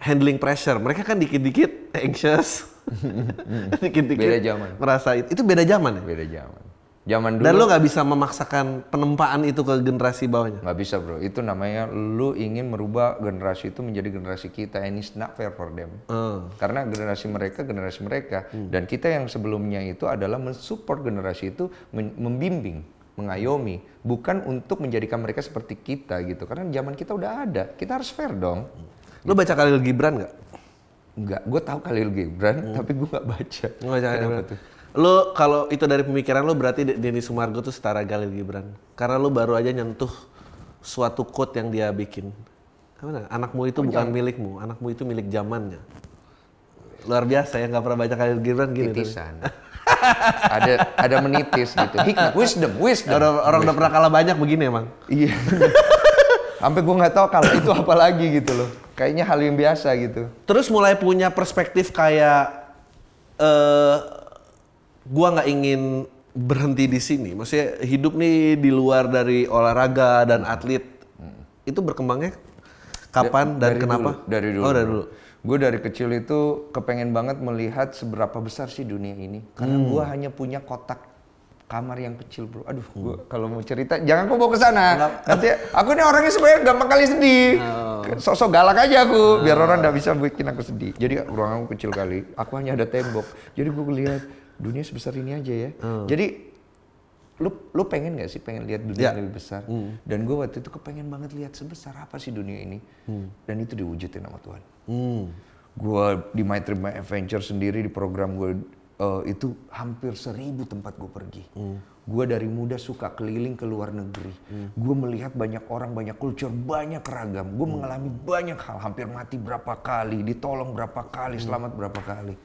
S1: handling pressure. Mereka kan dikit-dikit anxious. dikit-dikit
S2: Beda zaman.
S1: merasa itu, itu beda zaman ya.
S2: Beda zaman. Zaman dulu
S1: Dan lo nggak bisa memaksakan penempaan itu ke generasi bawahnya.
S2: nggak bisa bro. Itu namanya lu ingin merubah generasi itu menjadi generasi kita and it's not fair for them.
S1: Eh.
S2: Karena generasi mereka generasi mereka dan kita yang sebelumnya itu adalah mensupport generasi itu membimbing, mengayomi, bukan untuk menjadikan mereka seperti kita gitu. Karena zaman kita udah ada, kita harus fair dong.
S1: Lo baca Khalil Gibran nggak?
S2: Enggak, gue tahu Khalil Gibran, tapi gue nggak baca.
S1: Nggak baca
S2: Kenapa tuh?
S1: Lo kalau itu dari pemikiran lo berarti De- Denny Sumargo tuh setara Khalil Gibran. Karena lo baru aja nyentuh suatu quote yang dia bikin. Gimana? Anakmu itu bukan milikmu, anakmu itu milik zamannya. Luar biasa ya, nggak pernah baca Khalil Gibran gini. tuh.
S2: Titisan. ada ada menitis gitu. Hikmah, wisdom, wisdom.
S1: Orang, orang udah pernah kalah banyak begini emang.
S2: Iya. Sampai gue nggak tahu kalau itu apa lagi gitu loh. Kayaknya hal yang biasa gitu.
S1: Terus mulai punya perspektif kayak eh gua nggak ingin berhenti di sini. Maksudnya hidup nih di luar dari olahraga dan atlet itu berkembangnya kapan dan
S2: Dari
S1: kenapa?
S2: dulu, dari dulu.
S1: Oh dari dulu.
S2: Gue dari kecil itu kepengen banget melihat seberapa besar sih dunia ini. Karena
S1: Hmm.
S2: gue hanya punya kotak kamar yang kecil bro. Aduh, gue kalau mau cerita jangan kau bawa ke sana. Nanti aku ini orangnya sebenarnya gampang kali sedih.
S1: Oh.
S2: Sosok galak aja aku, biar orang nggak bisa bikin aku sedih. Jadi ruangan aku kecil kali. Aku hanya ada tembok. Jadi gue lihat dunia sebesar ini aja ya.
S1: Oh.
S2: Jadi lu lu pengen nggak sih pengen lihat
S1: Ya.
S2: dunia yang lebih besar? Dan gue waktu itu kepengen banget lihat sebesar apa sih dunia ini. Dan itu diwujudin sama Tuhan.
S1: Hmm.
S2: Gue di My Trip My Adventure sendiri di program gue eh, itu hampir seribu tempat gue pergi. Gue dari muda suka keliling ke luar negeri. Gue melihat banyak orang, banyak culture, banyak ragam. Gue mengalami banyak hal. Hampir mati berapa kali, ditolong berapa kali, selamat berapa kali.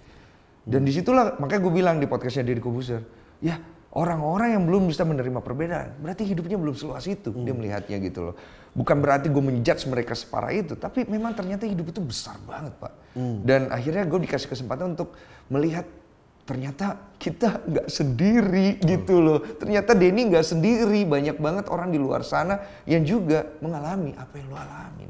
S2: Dan di situlah makanya gue bilang di podcastnya Deddy Kobuser, ya orang-orang yang belum bisa menerima perbedaan, berarti hidupnya belum seluas itu. Dia melihatnya gitu loh. Bukan berarti gue menjudge mereka separah itu, tapi memang ternyata hidup itu besar banget pak. Dan akhirnya gue dikasih kesempatan untuk melihat ternyata kita nggak sendiri gitu loh. Ternyata Denny nggak sendiri, banyak banget orang di luar sana yang juga mengalami apa yang lo alamin.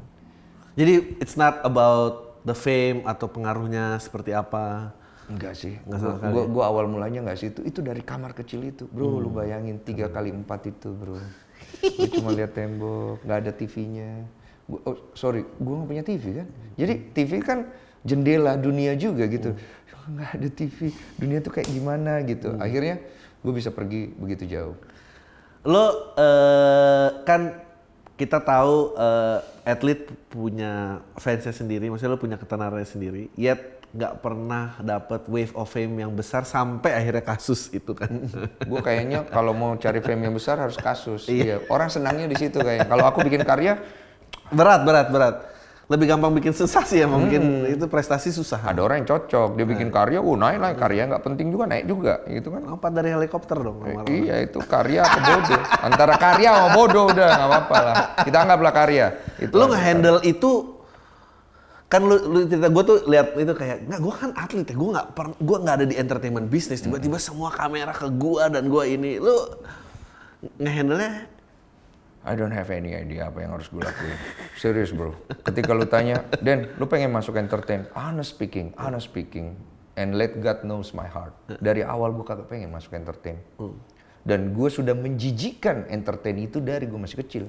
S1: Jadi it's not about the fame atau pengaruhnya seperti apa.
S2: Enggak sih.
S1: Sama
S2: Gua, gua, gua awal mulanya enggak sih itu. Itu dari kamar kecil itu, bro. Lu bayangin tiga kali empat itu, bro. Gua cuma lihat tembok, nggak ada TV-nya. Gua- oh, sorry, gua nggak punya TV kan. Jadi TV kan jendela dunia juga gitu. Nggak ada TV, dunia tuh kayak gimana gitu. Akhirnya gue bisa pergi begitu jauh.
S1: Lo eh, kan kita tahu eh, atlet punya fansnya sendiri, maksudnya lo punya ketenarannya sendiri, yet nggak pernah dapat wave of fame yang besar sampai akhirnya kasus itu kan.
S2: Gue kayaknya kalau mau cari fame yang besar harus kasus. Iya. Orang senangnya di situ kayak. Kalau aku bikin karya,
S1: berat, berat, berat. Lebih gampang bikin sensasi ya, bikin itu prestasi susah.
S2: ada orang yang cocok. Dia bikin karya, uh naik lah. Karya nggak penting juga naik juga, gitu kan.
S1: Lompat dari helikopter dong.
S2: Eh, iya itu karya atau bodoh. Antara karya sama bodoh udah nggak apa-apa lah. Kita anggaplah karya. Itu
S1: Lo nge-handle itu kan lu, lu cerita gue tuh lihat itu kayak nggak gue kan atlet ya gue nggak per gue nggak ada di entertainment bisnis tiba-tiba semua kamera ke gue dan gue ini lu ngehandle nya
S2: I don't have any idea apa yang harus gue lakuin. Serius bro. Ketika lu tanya, Den, lu pengen masuk entertain? Honest speaking, honest speaking. And let God knows my heart. Dari awal gue kagak pengen masuk entertain. Dan gue sudah menjijikan entertain itu dari gue masih kecil.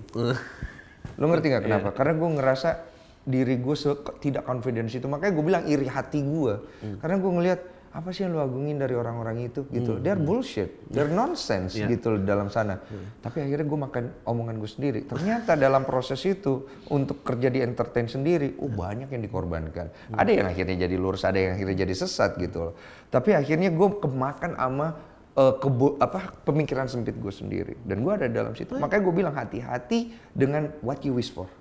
S2: Lu ngerti nggak kenapa? Karena gue ngerasa diri gue tidak confidence itu. Makanya gue bilang iri hati gue karena gue ngelihat apa sih yang lu agungin dari orang-orang itu gitu. They're bullshit. They're nonsense
S1: Yeah.
S2: gitu dalam sana. Tapi akhirnya gue makan omongan gue sendiri. Ternyata dalam proses itu untuk kerja di entertain sendiri oh banyak yang dikorbankan. Ada yang akhirnya jadi lurus ada yang akhirnya jadi sesat gitu loh. Tapi akhirnya gue kemakan sama kebo- apa pemikiran sempit gue sendiri. Dan gue ada dalam situ. Makanya gue bilang hati-hati dengan what you wish for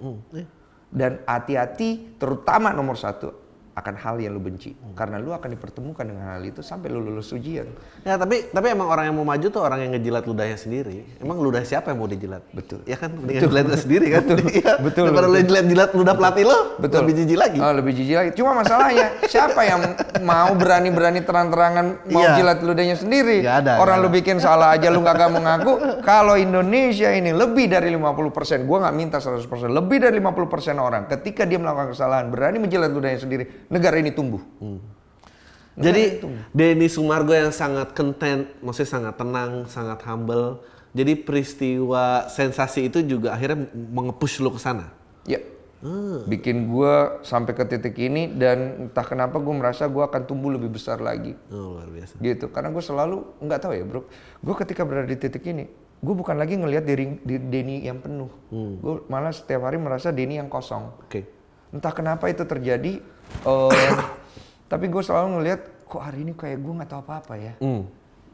S2: dan hati-hati terutama nomor satu akan hal yang lu benci karena lu akan dipertemukan dengan hal itu sampai lu lulus ujian
S1: Ya tapi tapi emang orang yang mau maju tuh orang yang ngejilat ludahnya sendiri. Emang ludah siapa yang mau dijilat?
S2: Betul.
S1: Ya kan mendingan jilat lu sendiri kan. Iya.
S2: Betul,
S1: Daripada lu jilat-jilat ludah pelatih lo,
S2: Betul.
S1: lebih jijik lagi.
S2: Oh, lebih jijik lagi. Cuma masalahnya siapa yang mau berani-berani terang-terangan mau
S1: Iya.
S2: jilat ludahnya sendiri?
S1: Nggak ada,
S2: Orang
S1: nggak
S2: lu bikin salah aja lu kagak mau ngaku. Kalau Indonesia ini lebih dari 50%, gua nggak minta 100%, lebih dari 50% orang ketika dia melakukan kesalahan berani menjilat ludahnya sendiri, negara ini tumbuh.
S1: Jadi Denny Sumargo yang sangat content, maksudnya sangat tenang, sangat humble. Jadi peristiwa sensasi itu juga akhirnya mengepush lu ke sana.
S2: Ya. Bikin gua sampai ke titik ini dan entah kenapa gue merasa gua akan tumbuh lebih besar lagi.
S1: Oh, luar biasa.
S2: gitu karena gue selalu nggak tahu ya bro gue ketika berada di titik ini gue bukan lagi ngelihat diri di Denny yang penuh gue malah setiap hari merasa Denny yang kosong
S1: Oke.
S2: entah kenapa itu terjadi eh, tapi gue selalu ngelihat kok hari ini kayak gue nggak tahu apa apa ya
S1: Hmm.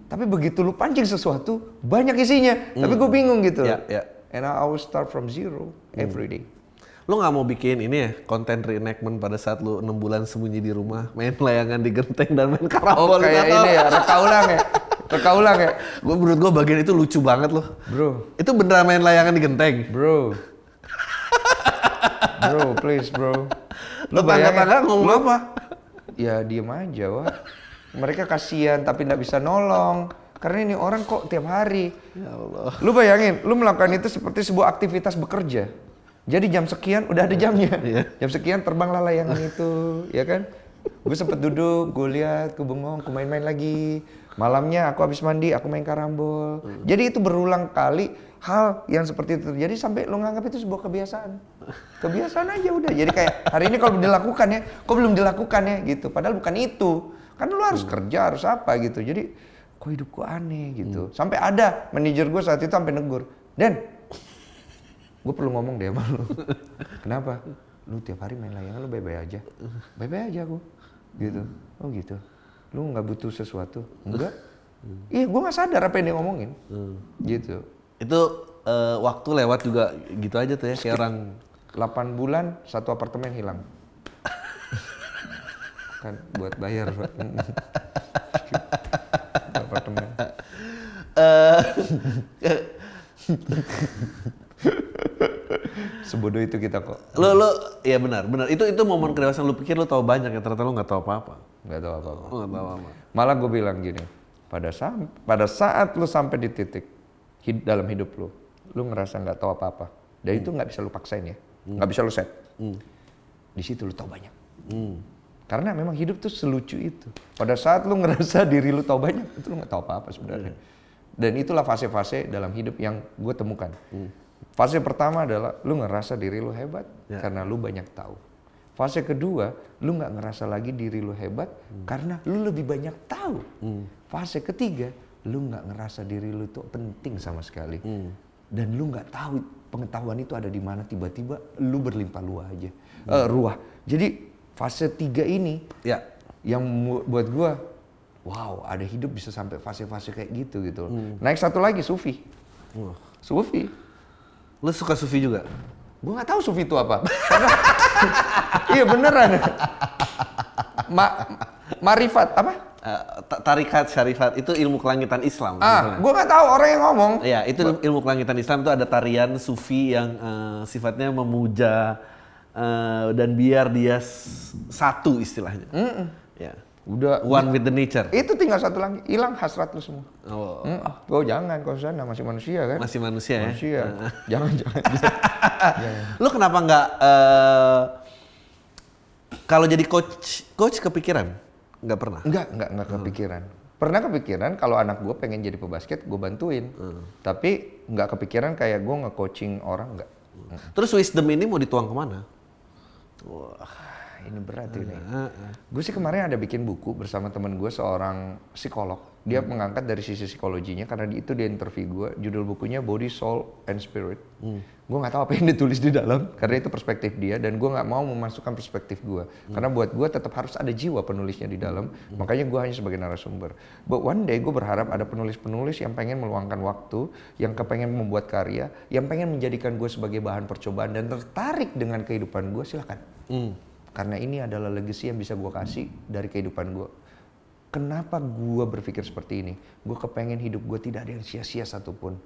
S2: tapi begitu lu pancing sesuatu banyak isinya tapi gue bingung gitu
S1: Ya, ya.
S2: and I always start from zero every day
S1: Lu nggak mau bikin ini ya konten reenactment pada saat lu enam bulan sembunyi di rumah, main layangan di genteng dan main
S2: oh
S1: karambol
S2: kayak ini ya reka ulang ya reka ulang ya
S1: Gue menurut gue bagian itu lucu banget loh.
S2: bro
S1: Itu beneran main layangan di genteng.
S2: Bro. bro, please bro.
S1: Lu tangga-tangga ngomong
S2: lu-
S1: apa?
S2: Ya diem aja, wah. Mereka kasihan tapi nggak bisa nolong. Karena ini orang kok tiap hari.
S1: Ya Allah.
S2: Lu bayangin, lu melakukan itu seperti sebuah aktivitas bekerja. Jadi jam sekian udah ada jamnya.
S1: Iya.
S2: Jam sekian terbanglah layangan itu, ya kan? Gue sempet duduk, gue lihat, gue bengong, gue main-main lagi. Malamnya aku habis mandi, aku main karambol. Jadi itu berulang kali hal yang seperti itu terjadi sampai lo nganggap itu sebuah kebiasaan. Kebiasaan aja udah. Jadi kayak hari ini kalau dilakukan ya, kok belum dilakukan ya gitu. Padahal bukan itu. Kan lo harus kerja, harus apa gitu. Jadi kok hidup gue aneh gitu. Sampai ada manajer gue saat itu sampai negur. Dan gue perlu ngomong deh sama lu. Kenapa? Lu tiap hari main layangan lu bye-bye aja. Bye-bye aja aku. Gitu. Oh gitu. Lu nggak butuh sesuatu? Enggak. Iya, gue nggak sadar apa yang dia ngomongin. Gitu.
S1: Itu eh, waktu lewat juga gitu aja tuh ya kayak orang
S2: 8 bulan satu apartemen hilang. kan buat bayar. Apartemen.
S1: eh
S2: Sebodoh itu kita kok.
S1: lu lu ya benar benar itu itu momen kedewasaan lu pikir lu tahu banyak ya ternyata lu nggak tahu apa-apa.
S2: Nggak tahu apa-apa.
S1: Nggak tahu apa.
S2: Malah gue bilang gini, pada saat pada saat lu sampai di titik hid- dalam hidup lu, lu ngerasa nggak tahu apa-apa, dan itu nggak bisa lu paksain ya, nggak bisa lu set. Di situ lu tahu banyak. Karena memang hidup tuh selucu itu. Pada saat lu ngerasa diri lu tahu banyak, itu lu nggak tahu apa-apa sebenarnya. Dan itulah fase-fase dalam hidup yang gue temukan. Fase pertama adalah lu ngerasa diri lu hebat
S1: Ya.
S2: karena lu banyak tahu. Fase kedua, lu nggak ngerasa lagi diri lu hebat karena lu lebih banyak tahu. Fase ketiga, lu nggak ngerasa diri lu tuh penting sama sekali. Dan lu nggak tahu pengetahuan itu ada di mana tiba-tiba lu berlimpah luah aja. Eh, ruah. Jadi fase tiga ini
S1: Ya.
S2: yang buat gua wow ada hidup bisa sampai fase-fase kayak gitu gitu. Naik satu lagi sufi.
S1: Wah.
S2: Sufi.
S1: Lu suka sufi juga?
S2: Gue nggak tahu sufi itu apa. Karena iya beneran. Ma marifat apa?
S1: Ta- tarikat syarifat itu ilmu kelangitan Islam.
S2: Ah, gue nggak tahu orang yang ngomong.
S1: Iya, itu ilmu kelangitan Islam itu ada tarian sufi yang eh, sifatnya memuja eh, dan biar dia satu istilahnya. Ya.
S2: Udah.
S1: One with the nature.
S2: Itu tinggal satu lagi, hilang hasrat lu semua.
S1: Oh,
S2: Hmm. Oh jangan kalau sana masih manusia kan?
S1: masih manusia ya.
S2: Manusia. jangan jangan.
S1: Lu kenapa nggak eh, kalau jadi coach coach kepikiran? Nggak pernah.
S2: Enggak, enggak, enggak kepikiran. Pernah kepikiran kalau anak gue pengen jadi pebasket, gue bantuin. Tapi nggak kepikiran kayak gue nge-coaching orang, enggak.
S1: Terus wisdom ini mau dituang ke mana? Wah.
S2: Ini berat ini. Gue sih kemarin ada bikin buku bersama temen gue seorang psikolog. Dia mengangkat dari sisi psikologinya karena di- itu dia interview gue. Judul bukunya Body, Soul, and Spirit. Gue nggak tahu apa yang ditulis di dalam karena itu perspektif dia dan gue nggak mau memasukkan perspektif gue. Karena buat gue tetap harus ada jiwa penulisnya di dalam. Makanya gue hanya sebagai narasumber. But one day gue berharap ada penulis-penulis yang pengen meluangkan waktu, yang kepengen membuat karya, yang pengen menjadikan gue sebagai bahan percobaan dan tertarik dengan kehidupan gue silahkan. Karena ini adalah legacy yang bisa gue kasih dari kehidupan gue. Kenapa gue berpikir seperti ini? Gue kepengen hidup gue tidak ada yang sia-sia satupun.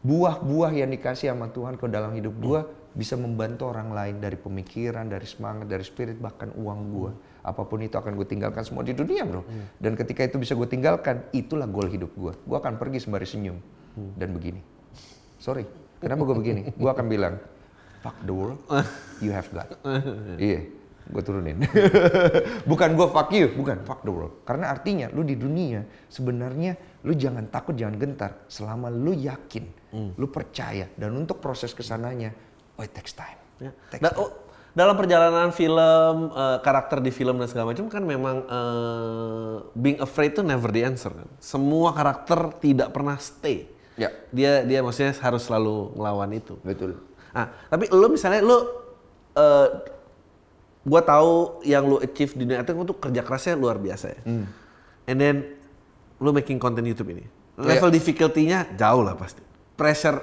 S2: Buah-buah yang dikasih sama Tuhan ke dalam hidup gue bisa membantu orang lain dari pemikiran, dari semangat, dari spirit, bahkan uang gue. Apa pun itu akan gue tinggalkan semua di dunia bro. Dan ketika itu bisa gue tinggalkan, itulah goal hidup gue. Gue akan pergi sembari senyum. Dan begini. Sorry, kenapa gue begini? Gue akan bilang, fuck the world, you have God. Iya, gue turunin. bukan gue fuck you, bukan fuck the world. Karena artinya lu di dunia sebenarnya lu jangan takut, jangan gentar selama lu yakin, lu percaya dan untuk proses ke sananya, oh it takes time.
S1: Ya.
S2: Takes
S1: Da- oh, dalam perjalanan film, eh, karakter di film dan segala macam kan memang eh, being afraid itu never the answer kan. Semua karakter tidak pernah stay.
S2: Ya.
S1: Dia dia maksudnya harus selalu ngelawan itu.
S2: Betul.
S1: Ah, tapi lu misalnya lu eh gua tahu yang lu achieve di dunia acting itu kerja kerasnya luar biasa ya. And then lu making content YouTube ini. Level difficulty-nya jauh lah pasti. Pressure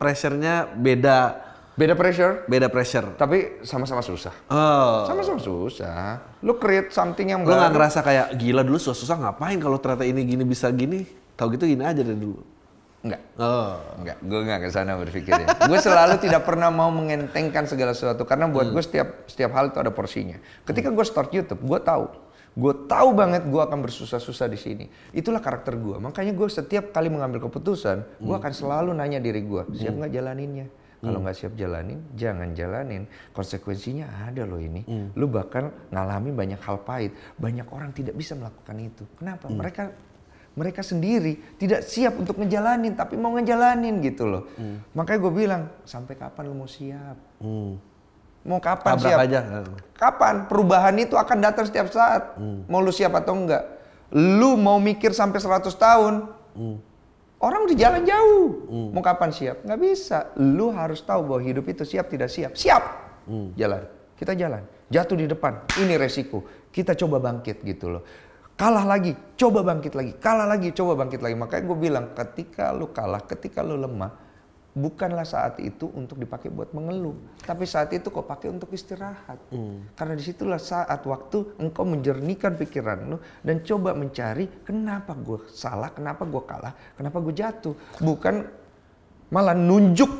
S1: pressure-nya beda
S2: Beda pressure,
S1: beda pressure.
S2: tapi sama-sama susah.
S1: Oh.
S2: Sama-sama susah. Lu create something yang
S1: Lu nggak ngerasa kayak gila dulu susah-susah ngapain kalau ternyata ini gini bisa gini? Tahu gitu gini aja dari dulu.
S2: Enggak.
S1: Oh.
S2: Enggak, gue enggak ke sana berpikirnya. gue selalu tidak pernah mau mengentengkan segala sesuatu karena buat gue setiap setiap hal itu ada porsinya. Ketika gue start YouTube, gue tahu, gue tahu banget gue akan bersusah-susah di sini. Itulah karakter gue. Makanya gue setiap kali mengambil keputusan, gue akan selalu nanya diri gue, siap nggak jalaninnya? Kalau nggak siap jalanin, jangan jalanin. Konsekuensinya ada loh ini. Lu bakal ngalamin banyak hal pahit. Banyak orang tidak bisa melakukan itu. Kenapa? Mereka mereka sendiri tidak siap untuk ngejalanin tapi mau ngejalanin gitu loh. Makanya gue bilang sampai kapan lu mau siap? Mau kapan
S1: Tabrak
S2: siap?
S1: aja.
S2: Kapan perubahan itu akan datang setiap saat? Mau lu siap atau enggak? Lu mau mikir sampai 100 tahun? Orang udah jalan jauh. Mau kapan siap? Nggak bisa. Lu harus tahu bahwa hidup itu siap tidak siap. Siap. Jalan. Kita jalan. Jatuh di depan. Ini resiko. Kita coba bangkit gitu loh. Kalah lagi, coba bangkit lagi. Kalah lagi, coba bangkit lagi. Makanya gue bilang, ketika lu kalah, ketika lu lemah, bukanlah saat itu untuk dipakai buat mengeluh, tapi saat itu kau pakai untuk istirahat. Karena di situlah saat waktu engkau menjernihkan pikiran lu dan coba mencari kenapa gue salah, kenapa gue kalah, kenapa gue jatuh, bukan malah nunjuk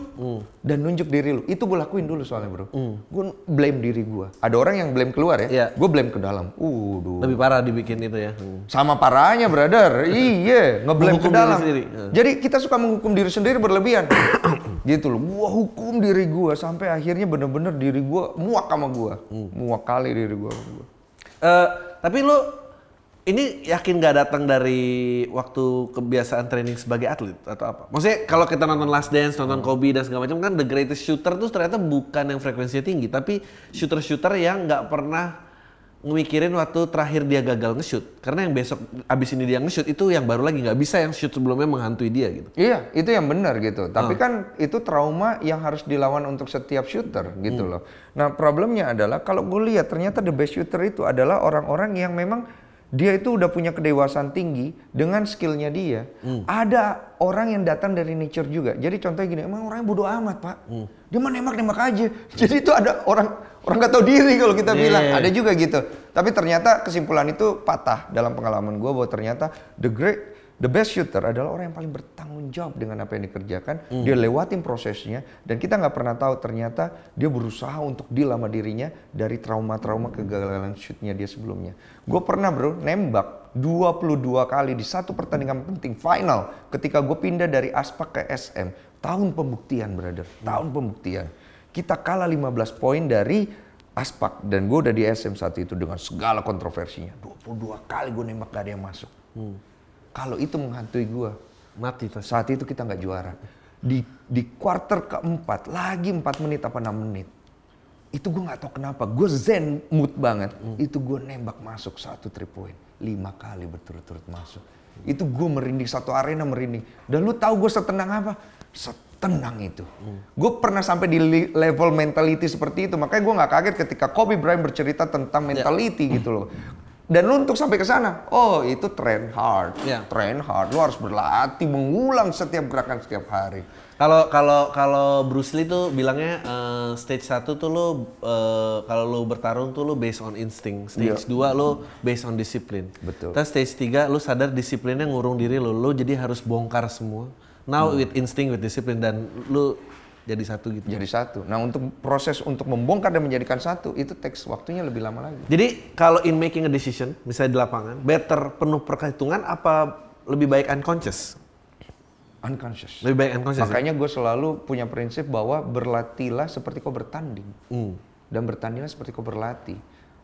S2: dan nunjuk diri lu. Itu gue lakuin dulu soalnya bro. Gue blame diri gue. Ada orang yang blame keluar ya,
S1: Iya.
S2: gue blame ke dalam. Uh,
S1: Lebih parah dibikin itu ya. Hmm.
S2: sama parahnya brother iya ngeblame ke
S1: Menghukum diri
S2: dalam
S1: sendiri.
S2: jadi kita suka menghukum diri sendiri berlebihan gitu loh gua hukum diri gua sampai akhirnya bener-bener diri gua muak sama gua muak kali diri gua
S1: Eh, tapi lu ini yakin gak datang dari waktu kebiasaan training sebagai atlet atau apa? Maksudnya kalau kita nonton Last Dance, nonton Kobe dan segala macam kan the greatest shooter tuh ternyata bukan yang frekuensinya tinggi, tapi shooter-shooter yang nggak pernah ngemikirin waktu terakhir dia gagal nge-shoot. Karena yang besok abis ini dia nge-shoot itu yang baru lagi nggak bisa yang shoot sebelumnya menghantui dia gitu.
S2: Iya, itu yang benar gitu. Tapi kan itu trauma yang harus dilawan untuk setiap shooter gitu loh. Nah, problemnya adalah kalau gue lihat ternyata the best shooter itu adalah orang-orang yang memang dia itu udah punya kedewasaan tinggi dengan skillnya dia. Ada orang yang datang dari nature juga. Jadi contohnya gini, emang orangnya bodoh amat pak. Dia mah nembak-nembak aja. Jadi itu ada orang orang nggak tahu diri kalau kita
S1: Iya.
S2: bilang. Ada juga gitu. Tapi ternyata kesimpulan itu patah dalam pengalaman gue bahwa ternyata the great The best shooter adalah orang yang paling bertanggung jawab dengan apa yang dikerjakan. Dia lewatin prosesnya dan kita nggak pernah tahu ternyata dia berusaha untuk deal sama dirinya dari trauma-trauma kegagalan shootnya dia sebelumnya. Gue pernah bro nembak 22 kali di satu pertandingan penting final ketika gue pindah dari Aspak ke SM. Tahun pembuktian brother, tahun pembuktian. Kita kalah 15 poin dari Aspak dan gue udah di SM saat itu dengan segala kontroversinya. 22 kali gue nembak gak ada yang masuk. Kalau itu menghantui gue,
S1: Mati tas.
S2: saat itu kita nggak juara. Di di quarter keempat, lagi 4 menit apa 6 menit. itu gue nggak tahu kenapa gue zen mood banget
S1: Hmm.
S2: itu gue nembak masuk satu three point lima kali berturut-turut masuk itu gue merinding satu arena merinding dan lu tahu gue setenang apa setenang itu
S1: Hmm.
S2: gue pernah sampai di level mentality seperti itu makanya gue nggak kaget ketika Kobe Bryant bercerita tentang
S1: Ya.
S2: mentality gitu loh dan lu untuk sampai ke sana oh itu train hard
S1: Ya.
S2: train hard lu harus berlatih mengulang setiap gerakan setiap hari
S1: Kalau kalau kalau Bruce Lee tuh bilangnya eh, stage 1 tuh lo eh, kalau lo bertarung tuh lo based on instinct. Stage 2 lo based on disiplin.
S2: Betul.
S1: Terus stage 3 lo sadar disiplinnya ngurung diri lo. Lo jadi harus bongkar semua. Now with instinct with discipline dan lo jadi satu gitu.
S2: jadi satu nah untuk proses untuk membongkar dan menjadikan satu itu teks waktunya lebih lama lagi
S1: Jadi kalau in making a decision, misalnya di lapangan, better penuh perhitungan apa lebih baik unconscious?
S2: unconscious
S1: Lebih baik unconscious. ya?
S2: Makanya gue selalu punya prinsip bahwa berlatihlah seperti kau bertanding.
S1: Hmm.
S2: Dan bertandinglah seperti kau berlatih.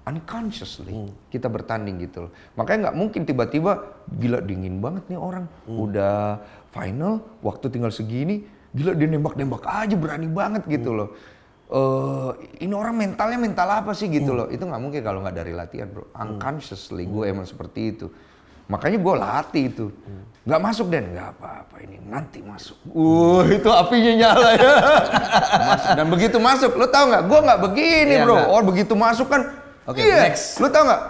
S2: Unconsciously
S1: Hmm.
S2: kita bertanding gitu loh. Makanya nggak mungkin tiba-tiba gila dingin banget nih orang.
S1: Hmm.
S2: Udah final, waktu tinggal segini, gila dia nembak-nembak aja berani banget gitu
S1: Hmm.
S2: loh. Eh ini orang mentalnya mental apa sih gitu
S1: Hmm.
S2: loh. Itu nggak mungkin kalau nggak dari latihan bro. Unconsciously gue emang seperti itu. Makanya gue latih itu.
S1: Hmm.
S2: Nggak masuk dan nggak apa-apa ini nanti masuk. Uh itu apinya nyala ya. Masuk. Dan begitu masuk, lo tau nggak? Gue nggak begini
S1: Iya,
S2: bro.
S1: nggak.
S2: Oh begitu masuk kan.
S1: Oke,
S2: iya.
S1: next.
S2: Lo tau nggak?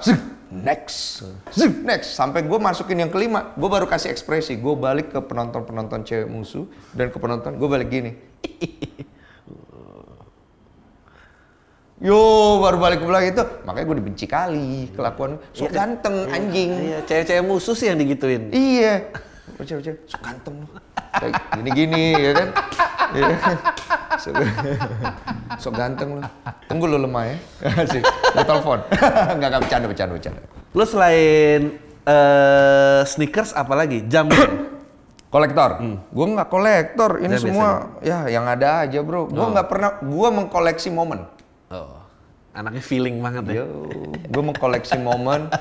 S2: Next, Zuk, next. Sampai gue masukin yang kelima, gue baru kasih ekspresi. Gue balik ke penonton-penonton cewek musuh dan ke penonton gue balik gini. Yo, baru balik ke belakang itu. Makanya gue dibenci kali kelakuan. So ganteng anjing.
S1: Iya, cewek-cewek musuh sih yang digituin.
S2: Iya. Bocah-bocah, sok ganteng lu. Kayak Gini-gini ya kan. Sok, ganteng lu. Tunggu lu lemah ya. Asik. Lu telepon. Enggak, enggak bercanda, bercanda, bercanda.
S1: Lo selain eh, sneakers apa lagi? Jam.
S2: Kolektor. Gue nggak kolektor. Ini
S1: Ya,
S2: semua ya yang ada aja bro. Gue nggak pernah. Gue mengkoleksi momen.
S1: oh. Anaknya feeling banget ya.
S2: Yo, gue mengkoleksi momen.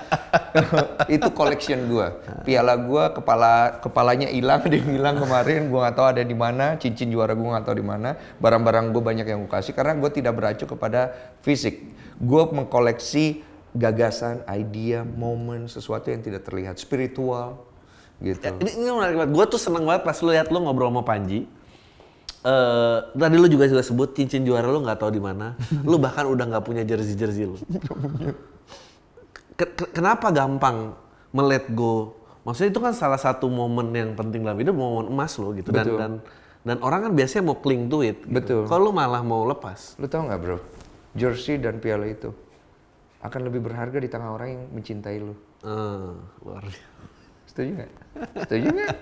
S2: itu collection gue. Piala gue kepala kepalanya hilang, dia hilang kemarin. Gue nggak tahu ada di mana. Cincin juara gue nggak tahu di mana. Barang-barang gue banyak yang gue kasih karena gue tidak beracu kepada fisik. Gue mengkoleksi gagasan, idea, momen, sesuatu yang tidak terlihat, spiritual, gitu.
S1: Ini, ini menarik banget. Gue tuh seneng banget pas lu lihat lu ngobrol sama Panji. Eh, tadi lu juga juga sebut cincin juara lu nggak tahu di mana. lu bahkan udah nggak punya jersey jersey lu. Ke- ke- kenapa gampang melet go? Maksudnya itu kan salah satu momen yang penting dalam hidup, momen emas lo gitu. Dan,
S2: Betul.
S1: dan dan orang kan biasanya mau cling to it. Gitu.
S2: Betul.
S1: Kalau lu malah mau lepas.
S2: Lu tahu nggak bro, jersey dan piala itu akan lebih berharga di tangan orang yang mencintai lu.
S1: Eh, luar biasa.
S2: Setuju nggak? Setuju nggak?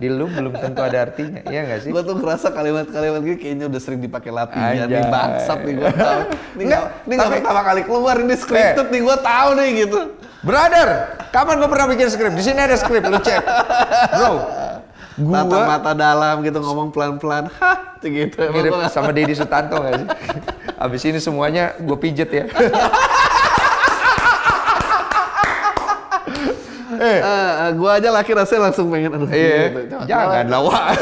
S2: Di lu belum tentu ada artinya, iya nggak sih?
S1: Gue tuh ngerasa kalimat-kalimat gini kayaknya udah sering dipakai latihan nih bangsat nih gue tahu. Ini
S2: Nggak,
S1: ini nggak pertama kali keluar ini scripted nih gue tahu nih gitu.
S2: Brother, kapan gue pernah bikin skrip? Di sini ada skrip, lu cek. Bro, gua
S1: Mata-mata dalam gitu ngomong pelan-pelan. Hah, gitu.
S2: Mirip sama Dedi Sutanto nggak sih? Abis ini semuanya gue pijet ya.
S1: Eh, eh, gua aja laki rasanya langsung pengen aduh.
S2: Iya,
S1: gitu.
S2: jangan lah Wak.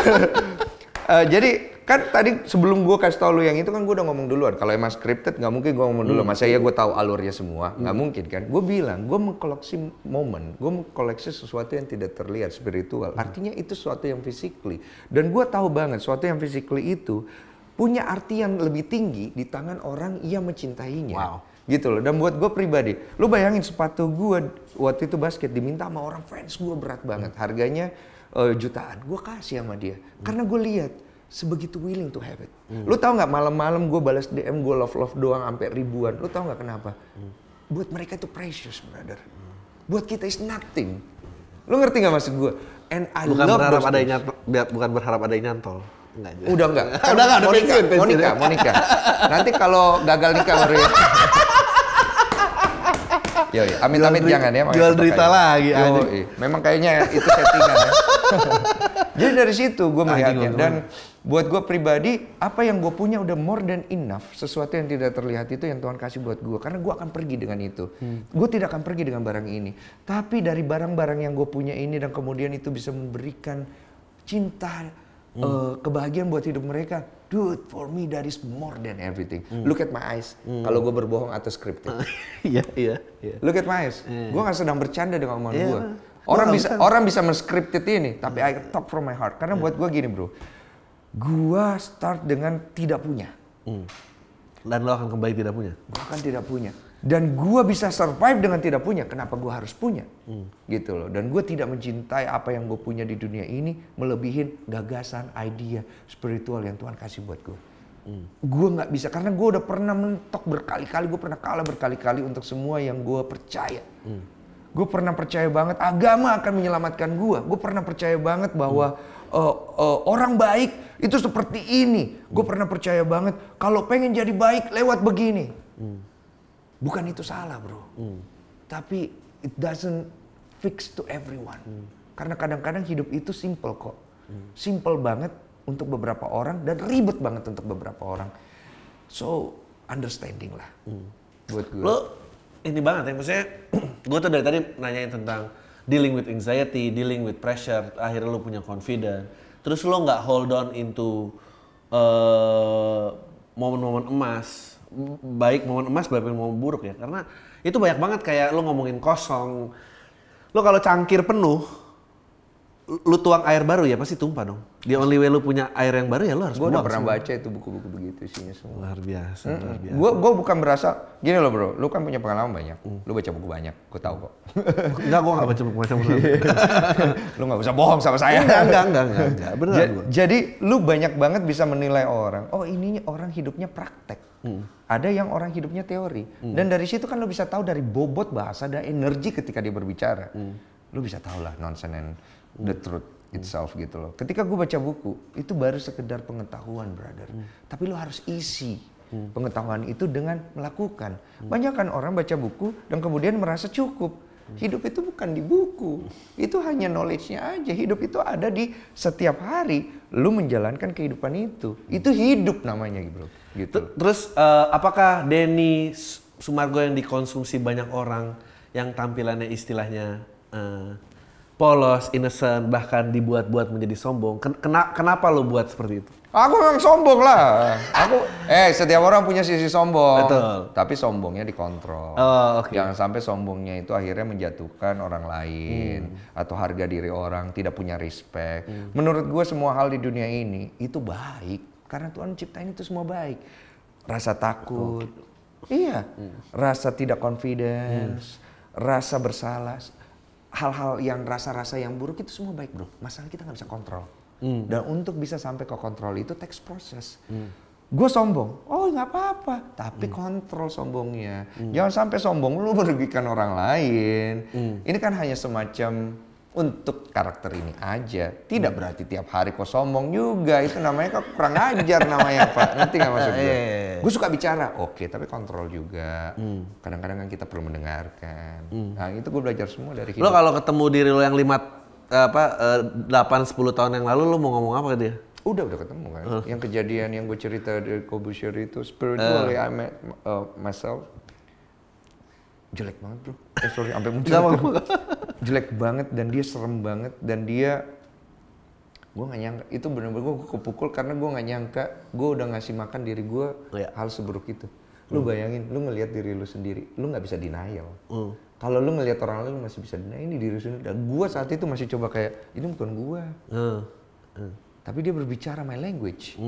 S2: Eh, jadi kan tadi sebelum gue kasih tau lu yang itu kan gue udah ngomong duluan. Kalau emang scripted nggak mungkin gue ngomong dulu. Masa ya gue tahu alurnya semua? Nggak mungkin kan? Gue bilang gue mengkoleksi momen, gue mengkoleksi sesuatu yang tidak terlihat spiritual. Artinya itu sesuatu yang physically. Dan gue tahu banget sesuatu yang physically itu punya arti yang lebih tinggi di tangan orang yang mencintainya.
S1: Wow.
S2: Gitu loh. Dan buat gue pribadi, lu bayangin sepatu gue waktu itu basket diminta sama orang fans gue berat banget. Harganya eh, jutaan. Gue kasih sama dia. Karena gue lihat sebegitu willing to have it. Lu tahu nggak malam-malam gue balas DM gue love love doang sampai ribuan. Lu tahu nggak kenapa? Buat mereka itu precious, brother. Buat kita is nothing. Lu ngerti nggak maksud gue? And I
S1: Bukan
S2: love
S1: berharap ada nyantol, bukan berharap ada nyantol. Enggak.
S2: Udah enggak?
S1: Udah enggak, udah
S2: mau nikah,
S1: pensiun, pensiun.
S2: nikah, mau nikah. Nanti kalau gagal nikah baru ya. Yo, amit-amit
S1: Jual
S2: jangan ya.
S1: jual derita lagi,
S2: Yo. Memang kayaknya itu settingan ya. Jadi dari situ gue melihatnya. dan buat gue pribadi apa yang gue punya udah more than enough sesuatu yang tidak terlihat itu yang Tuhan kasih buat gue karena gue akan pergi dengan itu. Gue tidak akan pergi dengan barang ini. Tapi dari barang-barang yang gue punya ini dan kemudian itu bisa memberikan cinta eh, kebahagiaan buat hidup mereka. Dude, for me that is more than everything. Look at my eyes. Kalau gue berbohong atau scripted.
S1: Iya, iya, iya.
S2: Look at my eyes. Gue gak sedang bercanda dengan omongan
S1: Iya.
S2: gue. Orang
S1: Bukan,
S2: bisa
S1: bukan.
S2: orang bisa men-scripted ini, tapi I talk from my heart. Karena buat gue gini bro, gue start dengan tidak punya.
S1: Dan lo akan kembali tidak punya.
S2: Gue akan tidak punya. Dan gue bisa survive dengan tidak punya. Kenapa gue harus punya? Gitu loh. Dan gue tidak mencintai apa yang gue punya di dunia ini melebihin gagasan, ide, spiritual yang Tuhan kasih buat gue. Gue nggak bisa karena gue udah pernah mentok berkali-kali, gue pernah kalah berkali-kali untuk semua yang gue percaya. Gue pernah percaya banget agama akan menyelamatkan gue. Gue pernah percaya banget bahwa eh, eh, orang baik itu seperti ini. Gue pernah percaya banget kalau pengen jadi baik lewat begini. Bukan itu salah bro. Tapi it doesn't fix to everyone. Karena kadang-kadang hidup itu simple kok. Simple banget untuk beberapa orang dan ribet banget untuk beberapa orang. So understanding lah buat gue.
S1: Lo ini banget ya, maksudnya gue tuh dari tadi nanyain tentang dealing with anxiety, dealing with pressure, akhirnya lo punya confidence. Terus lo nggak hold on into eh, momen-momen emas, baik momen emas, baik momen buruk ya. Karena itu banyak banget kayak lo ngomongin kosong. Lo kalau cangkir penuh, lu tuang air baru ya pasti tumpah dong. The only way lu punya air yang baru ya lu harus
S2: Gue udah pernah
S1: semua.
S2: baca itu buku-buku begitu isinya semua.
S1: Luar biasa, luar biasa.
S2: Gue gue bukan berasa gini loh bro, lu kan punya pengalaman banyak, lu baca buku banyak, gue tahu kok.
S1: Enggak, gua enggak baca buku macam-macam.
S2: lu nggak bisa bohong sama saya.
S1: Enggak, enggak, enggak, enggak, enggak. Beneran
S2: Ja-
S1: gua.
S2: jadi lu banyak banget bisa menilai orang. Oh ininya orang hidupnya praktek.
S1: Hmm.
S2: Ada yang orang hidupnya teori. Dan dari situ kan lu bisa tahu dari bobot bahasa dan energi ketika dia berbicara.
S1: Hmm.
S2: Lu bisa tahu lah nonsense and the truth itself gitu loh. Ketika gue baca buku, itu baru sekedar pengetahuan brother.
S1: Hmm.
S2: Tapi lu harus isi pengetahuan itu dengan melakukan. Banyak kan orang baca buku dan kemudian merasa cukup. Hidup itu bukan di buku. Itu hanya knowledge-nya aja. Hidup itu ada di setiap hari. Lu menjalankan kehidupan itu. Itu hidup namanya bro. Gitu.
S1: Ter- Terus eh, apakah Denny Sumargo yang dikonsumsi banyak orang yang tampilannya istilahnya eh, polos, innocent, bahkan dibuat-buat menjadi sombong? Ken- kena- kenapa lo buat seperti itu?
S2: Aku memang sombong lah. Aku eh setiap orang punya sisi sombong.
S1: Betul.
S2: Tapi sombongnya dikontrol.
S1: Oh, oke.
S2: Jangan sampai sombongnya itu akhirnya menjatuhkan orang lain atau harga diri orang, tidak punya respect. Menurut gue semua hal di dunia ini itu baik karena Tuhan ciptain itu semua baik. Rasa takut. Iya. Rasa tidak confidence, rasa bersalah, hal-hal yang rasa-rasa yang buruk itu semua baik, Bro. Masalah kita nggak bisa kontrol. Dan untuk bisa sampai ke kontrol itu text proses. Gue sombong, oh nggak apa-apa, tapi kontrol sombongnya. Jangan sampai sombong lu merugikan orang lain. Ini kan hanya semacam untuk karakter ini aja. Tidak berarti tiap hari kok sombong juga. Itu namanya kok kurang ajar namanya Pak. Ngerti nggak maksud gue? Gue suka bicara, oke, tapi kontrol juga. Kadang-kadang kan kita perlu mendengarkan. Nah itu gue belajar semua dari
S1: Lo
S2: hidup.
S1: kalau ketemu diri lo yang lima apa eh, delapan sepuluh tahun yang lalu lo mau ngomong apa ke dia?
S2: Udah udah ketemu kan. Yang kejadian yang gue cerita dari Kobusier itu spiritually I met uh, myself jelek banget bro. Eh sorry sampai muncul. Jelek banget dan dia serem banget dan dia gue nggak nyangka itu bener-bener gue kepukul karena gue nggak nyangka gue udah ngasih makan diri gue
S1: Iya.
S2: hal seburuk itu lu bayangin lu ngelihat diri lu sendiri lu nggak bisa denial
S1: Hmm.
S2: kalau lu ngelihat orang lain lu masih bisa denial ini diri sendiri dan gue saat itu masih coba kayak ini bukan gue
S1: Eh, eh.
S2: tapi dia berbicara my language.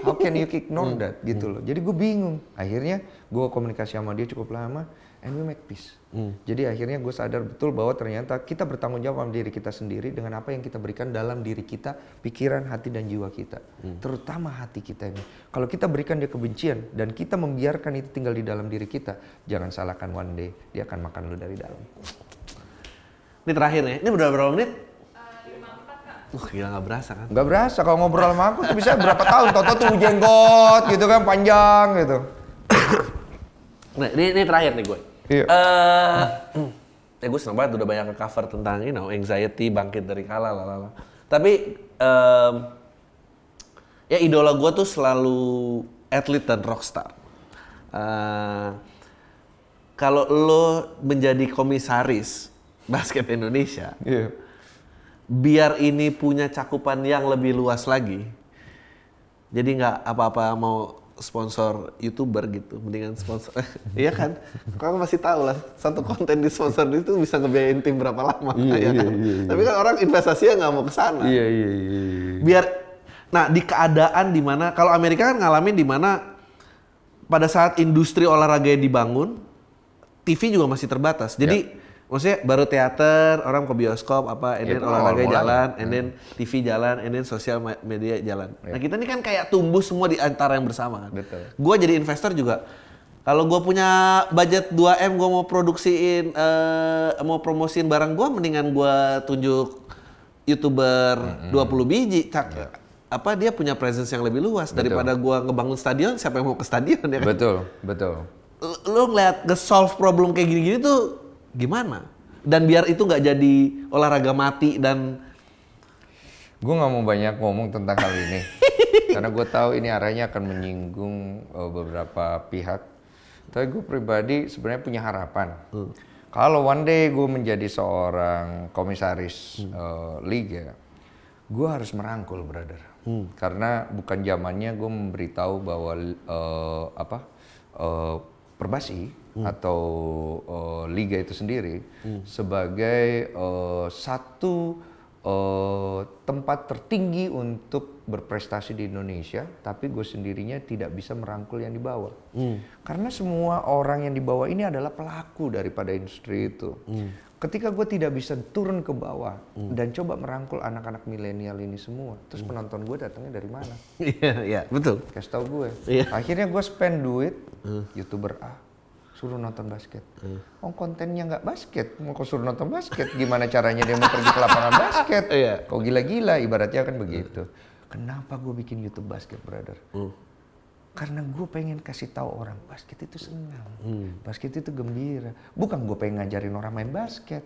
S2: How can you ignore that gitu loh. Jadi gue bingung. Akhirnya gue komunikasi sama dia cukup lama and we make peace. Jadi akhirnya gue sadar betul bahwa ternyata kita bertanggung jawab sama diri kita sendiri dengan apa yang kita berikan dalam diri kita, pikiran, hati dan jiwa kita. Terutama hati kita ini. Kalau kita berikan dia kebencian dan kita membiarkan itu tinggal di dalam diri kita, jangan salahkan one day dia akan makan lu dari dalam.
S1: Ini terakhir nih. Ini udah berapa menit? Wah gila nggak berasa kan?
S2: Gak berasa kalau ngobrol sama aku tuh bisa berapa tahun, toto tuh jenggot gitu kan panjang gitu.
S1: Nah, ini, ini terakhir nih gue.
S2: Iya.
S1: Eh, ya gue seneng banget udah banyak cover tentang you know, anxiety, bangkit dari kalah, lalala. Tapi em, ya idola gue tuh selalu atlet dan rockstar. Eh, kalau lo menjadi komisaris basket Indonesia,
S2: Iya.
S1: biar ini punya cakupan yang lebih luas lagi. Jadi nggak apa-apa mau sponsor youtuber gitu, mendingan sponsor, iya kan? Kamu masih tahu lah, satu konten di sponsor itu bisa ngebiayain tim berapa lama,
S2: Iya,
S1: ya
S2: iya,
S1: kan?
S2: iya, iya.
S1: Tapi kan orang investasinya nggak mau ke sana.
S2: Iya iya iya.
S1: Biar, nah di keadaan di mana, kalau Amerika kan ngalamin di mana pada saat industri olahraga dibangun, TV juga masih terbatas. Jadi maksudnya baru teater, orang ke bioskop apa, and then
S2: Itu
S1: olahraga jalan, and then TV jalan, and then sosial media jalan. Nah kita ini kan kayak tumbuh semua di antara yang bersama kan.
S2: Betul.
S1: Gue jadi investor juga. Kalau gue punya budget 2 m, gue mau produksiin, eh, mau promosiin barang gue, mendingan gue tunjuk youtuber 20 biji, cak. Apa dia punya presence yang lebih luas daripada gue ngebangun stadion, siapa yang mau ke stadion ya kan?
S2: Betul betul.
S1: L- Lu ngeliat nge-solve problem kayak gini-gini tuh gimana? Dan biar itu nggak jadi olahraga mati dan
S2: Gue nggak mau banyak ngomong tentang hal ini karena gue tahu ini arahnya akan menyinggung uh, beberapa pihak. Tapi gue pribadi sebenarnya punya harapan. Kalau one day gue menjadi seorang komisaris uh, liga, gue harus merangkul, brother. Karena bukan zamannya gue memberitahu bahwa uh, apa uh, perbasi atau uh, liga itu sendiri sebagai uh, satu uh, tempat tertinggi untuk berprestasi di Indonesia, tapi gue sendirinya tidak bisa merangkul yang di bawah. Karena semua orang yang di bawah ini adalah pelaku daripada industri itu. Ketika gue tidak bisa turun ke bawah dan coba merangkul anak-anak milenial ini semua, terus penonton gue datangnya dari mana?
S1: Iya, iya, betul.
S2: Kasih tau gue.
S1: Iya.
S2: Akhirnya gue spend duit, youtuber A suruh nonton basket. Oh kontennya nggak basket, mau kau suruh nonton basket, gimana caranya dia mau pergi ke lapangan basket?
S1: Iya.
S2: Kau gila-gila, ibaratnya kan begitu. Kenapa gue bikin YouTube basket, brother? Karena gue pengen kasih tahu orang basket itu senang, basket itu gembira. Bukan gue pengen ngajarin orang main basket,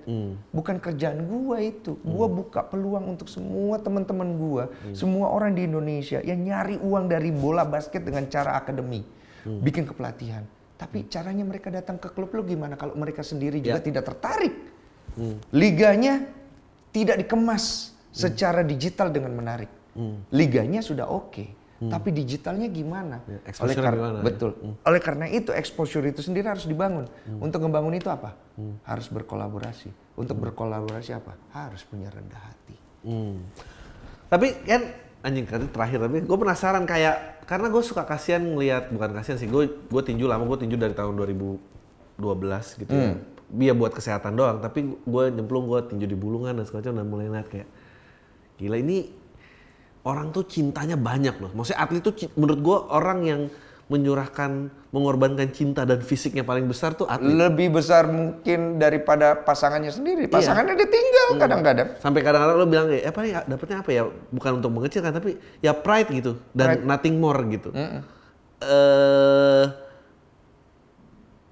S2: bukan kerjaan gue itu. Gue buka peluang untuk semua teman-teman gue, semua orang di Indonesia yang nyari uang dari bola basket dengan cara akademi, bikin kepelatihan. Tapi caranya mereka datang ke klub lu gimana kalau mereka sendiri juga tidak tertarik? Liganya tidak dikemas secara digital dengan menarik. Liganya sudah oke, tapi digitalnya gimana?
S1: Ya,
S2: Oleh
S1: exposure-nya
S2: kar-
S1: gimana, ya?
S2: betul. Oleh karena itu exposure itu sendiri harus dibangun. Untuk membangun itu apa? Harus berkolaborasi. Untuk berkolaborasi apa? Harus punya rendah hati.
S1: Hmm. Tapi kan anjing kan terakhir tapi gue penasaran kayak karena gue suka kasihan ngelihat bukan kasihan sih gue gue tinju lama gue tinju dari tahun 2012 gitu ya. Dia buat kesehatan doang tapi gue nyemplung gue tinju di bulungan dan segala macam dan mulai ngeliat kayak gila ini orang tuh cintanya banyak loh. Maksudnya atlet tuh menurut gue orang yang menyurahkan mengorbankan cinta dan fisiknya paling besar tuh atlet.
S2: Lebih besar mungkin daripada pasangannya sendiri. Pasangannya ditinggal kadang-kadang.
S1: Sampai kadang-kadang lo bilang kayak apa ya dapetnya apa ya bukan untuk mengecilkan tapi ya pride gitu dan nothing more gitu. Eh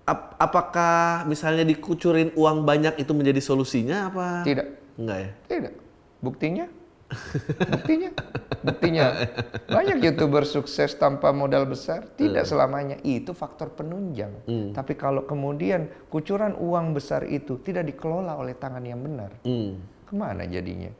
S1: ap- apakah misalnya dikucurin uang banyak itu menjadi solusinya apa?
S2: Tidak.
S1: Enggak ya.
S2: Tidak. Buktinya? Buktinya? Buktinya. Banyak YouTuber sukses tanpa modal besar. Tidak selamanya. Itu faktor penunjang. Tapi kalau kemudian kucuran uang besar itu tidak dikelola oleh tangan yang benar.
S1: Hmm.
S2: Ke mana jadinya?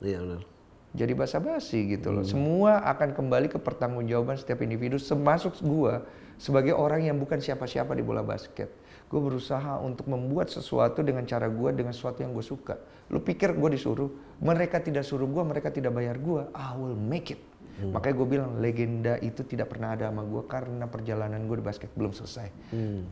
S1: Iya benar.
S2: Jadi basa-basi gitu loh. Semua akan kembali ke pertanggungjawaban setiap individu, termasuk gua sebagai orang yang bukan siapa-siapa di bola basket. Gue berusaha untuk membuat sesuatu dengan cara gua dengan sesuatu yang gue suka. Lu pikir gue disuruh? Mereka tidak suruh gua, mereka tidak bayar gua. I will make it. Makanya gue bilang legenda itu tidak pernah ada sama gue karena perjalanan gue di basket belum selesai.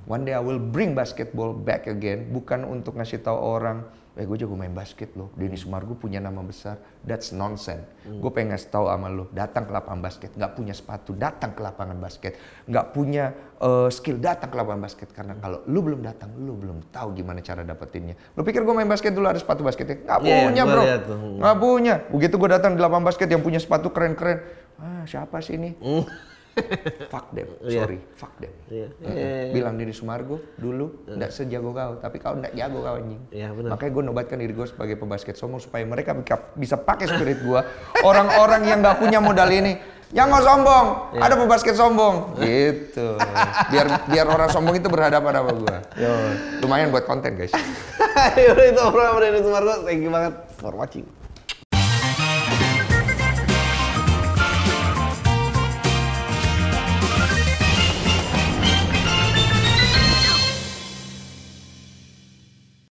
S2: One day I will bring basketball back again, bukan untuk ngasih tahu orang, eh gue jago main basket loh, Denny Sumargo punya nama besar, that's nonsense. Gue pengen ngasih tahu sama lo, datang ke lapangan basket, nggak punya sepatu, datang ke lapangan basket, nggak punya eh, skill, datang ke lapangan basket. Karena kalau lu belum datang, lu belum tahu gimana cara dapetinnya. Lu pikir gue main basket dulu ada sepatu basketnya? Nggak
S1: Iya,
S2: punya bro, nggak punya. Begitu gue datang di lapangan basket yang punya sepatu keren-keren, ah siapa sih ini? fuck them,
S1: Iya.
S2: sorry, fuck them.
S1: Iya.
S2: Mm-mm. Bilang Deddy Sumargo dulu nggak sejago kau, tapi kau nggak jago kau anjing.
S1: Iya, benar.
S2: Makanya gue nobatkan diri gue sebagai pembasket sombong supaya mereka bisa- pakai spirit gue. Orang-orang yang nggak punya modal ini, yang nggak sombong,
S1: Iya.
S2: ada pembasket sombong, gitu. Biar biar orang sombong itu berhadapan sama gue. Lumayan buat konten guys.
S1: Itu obrolan Denny Sumargo. Thank you banget for watching.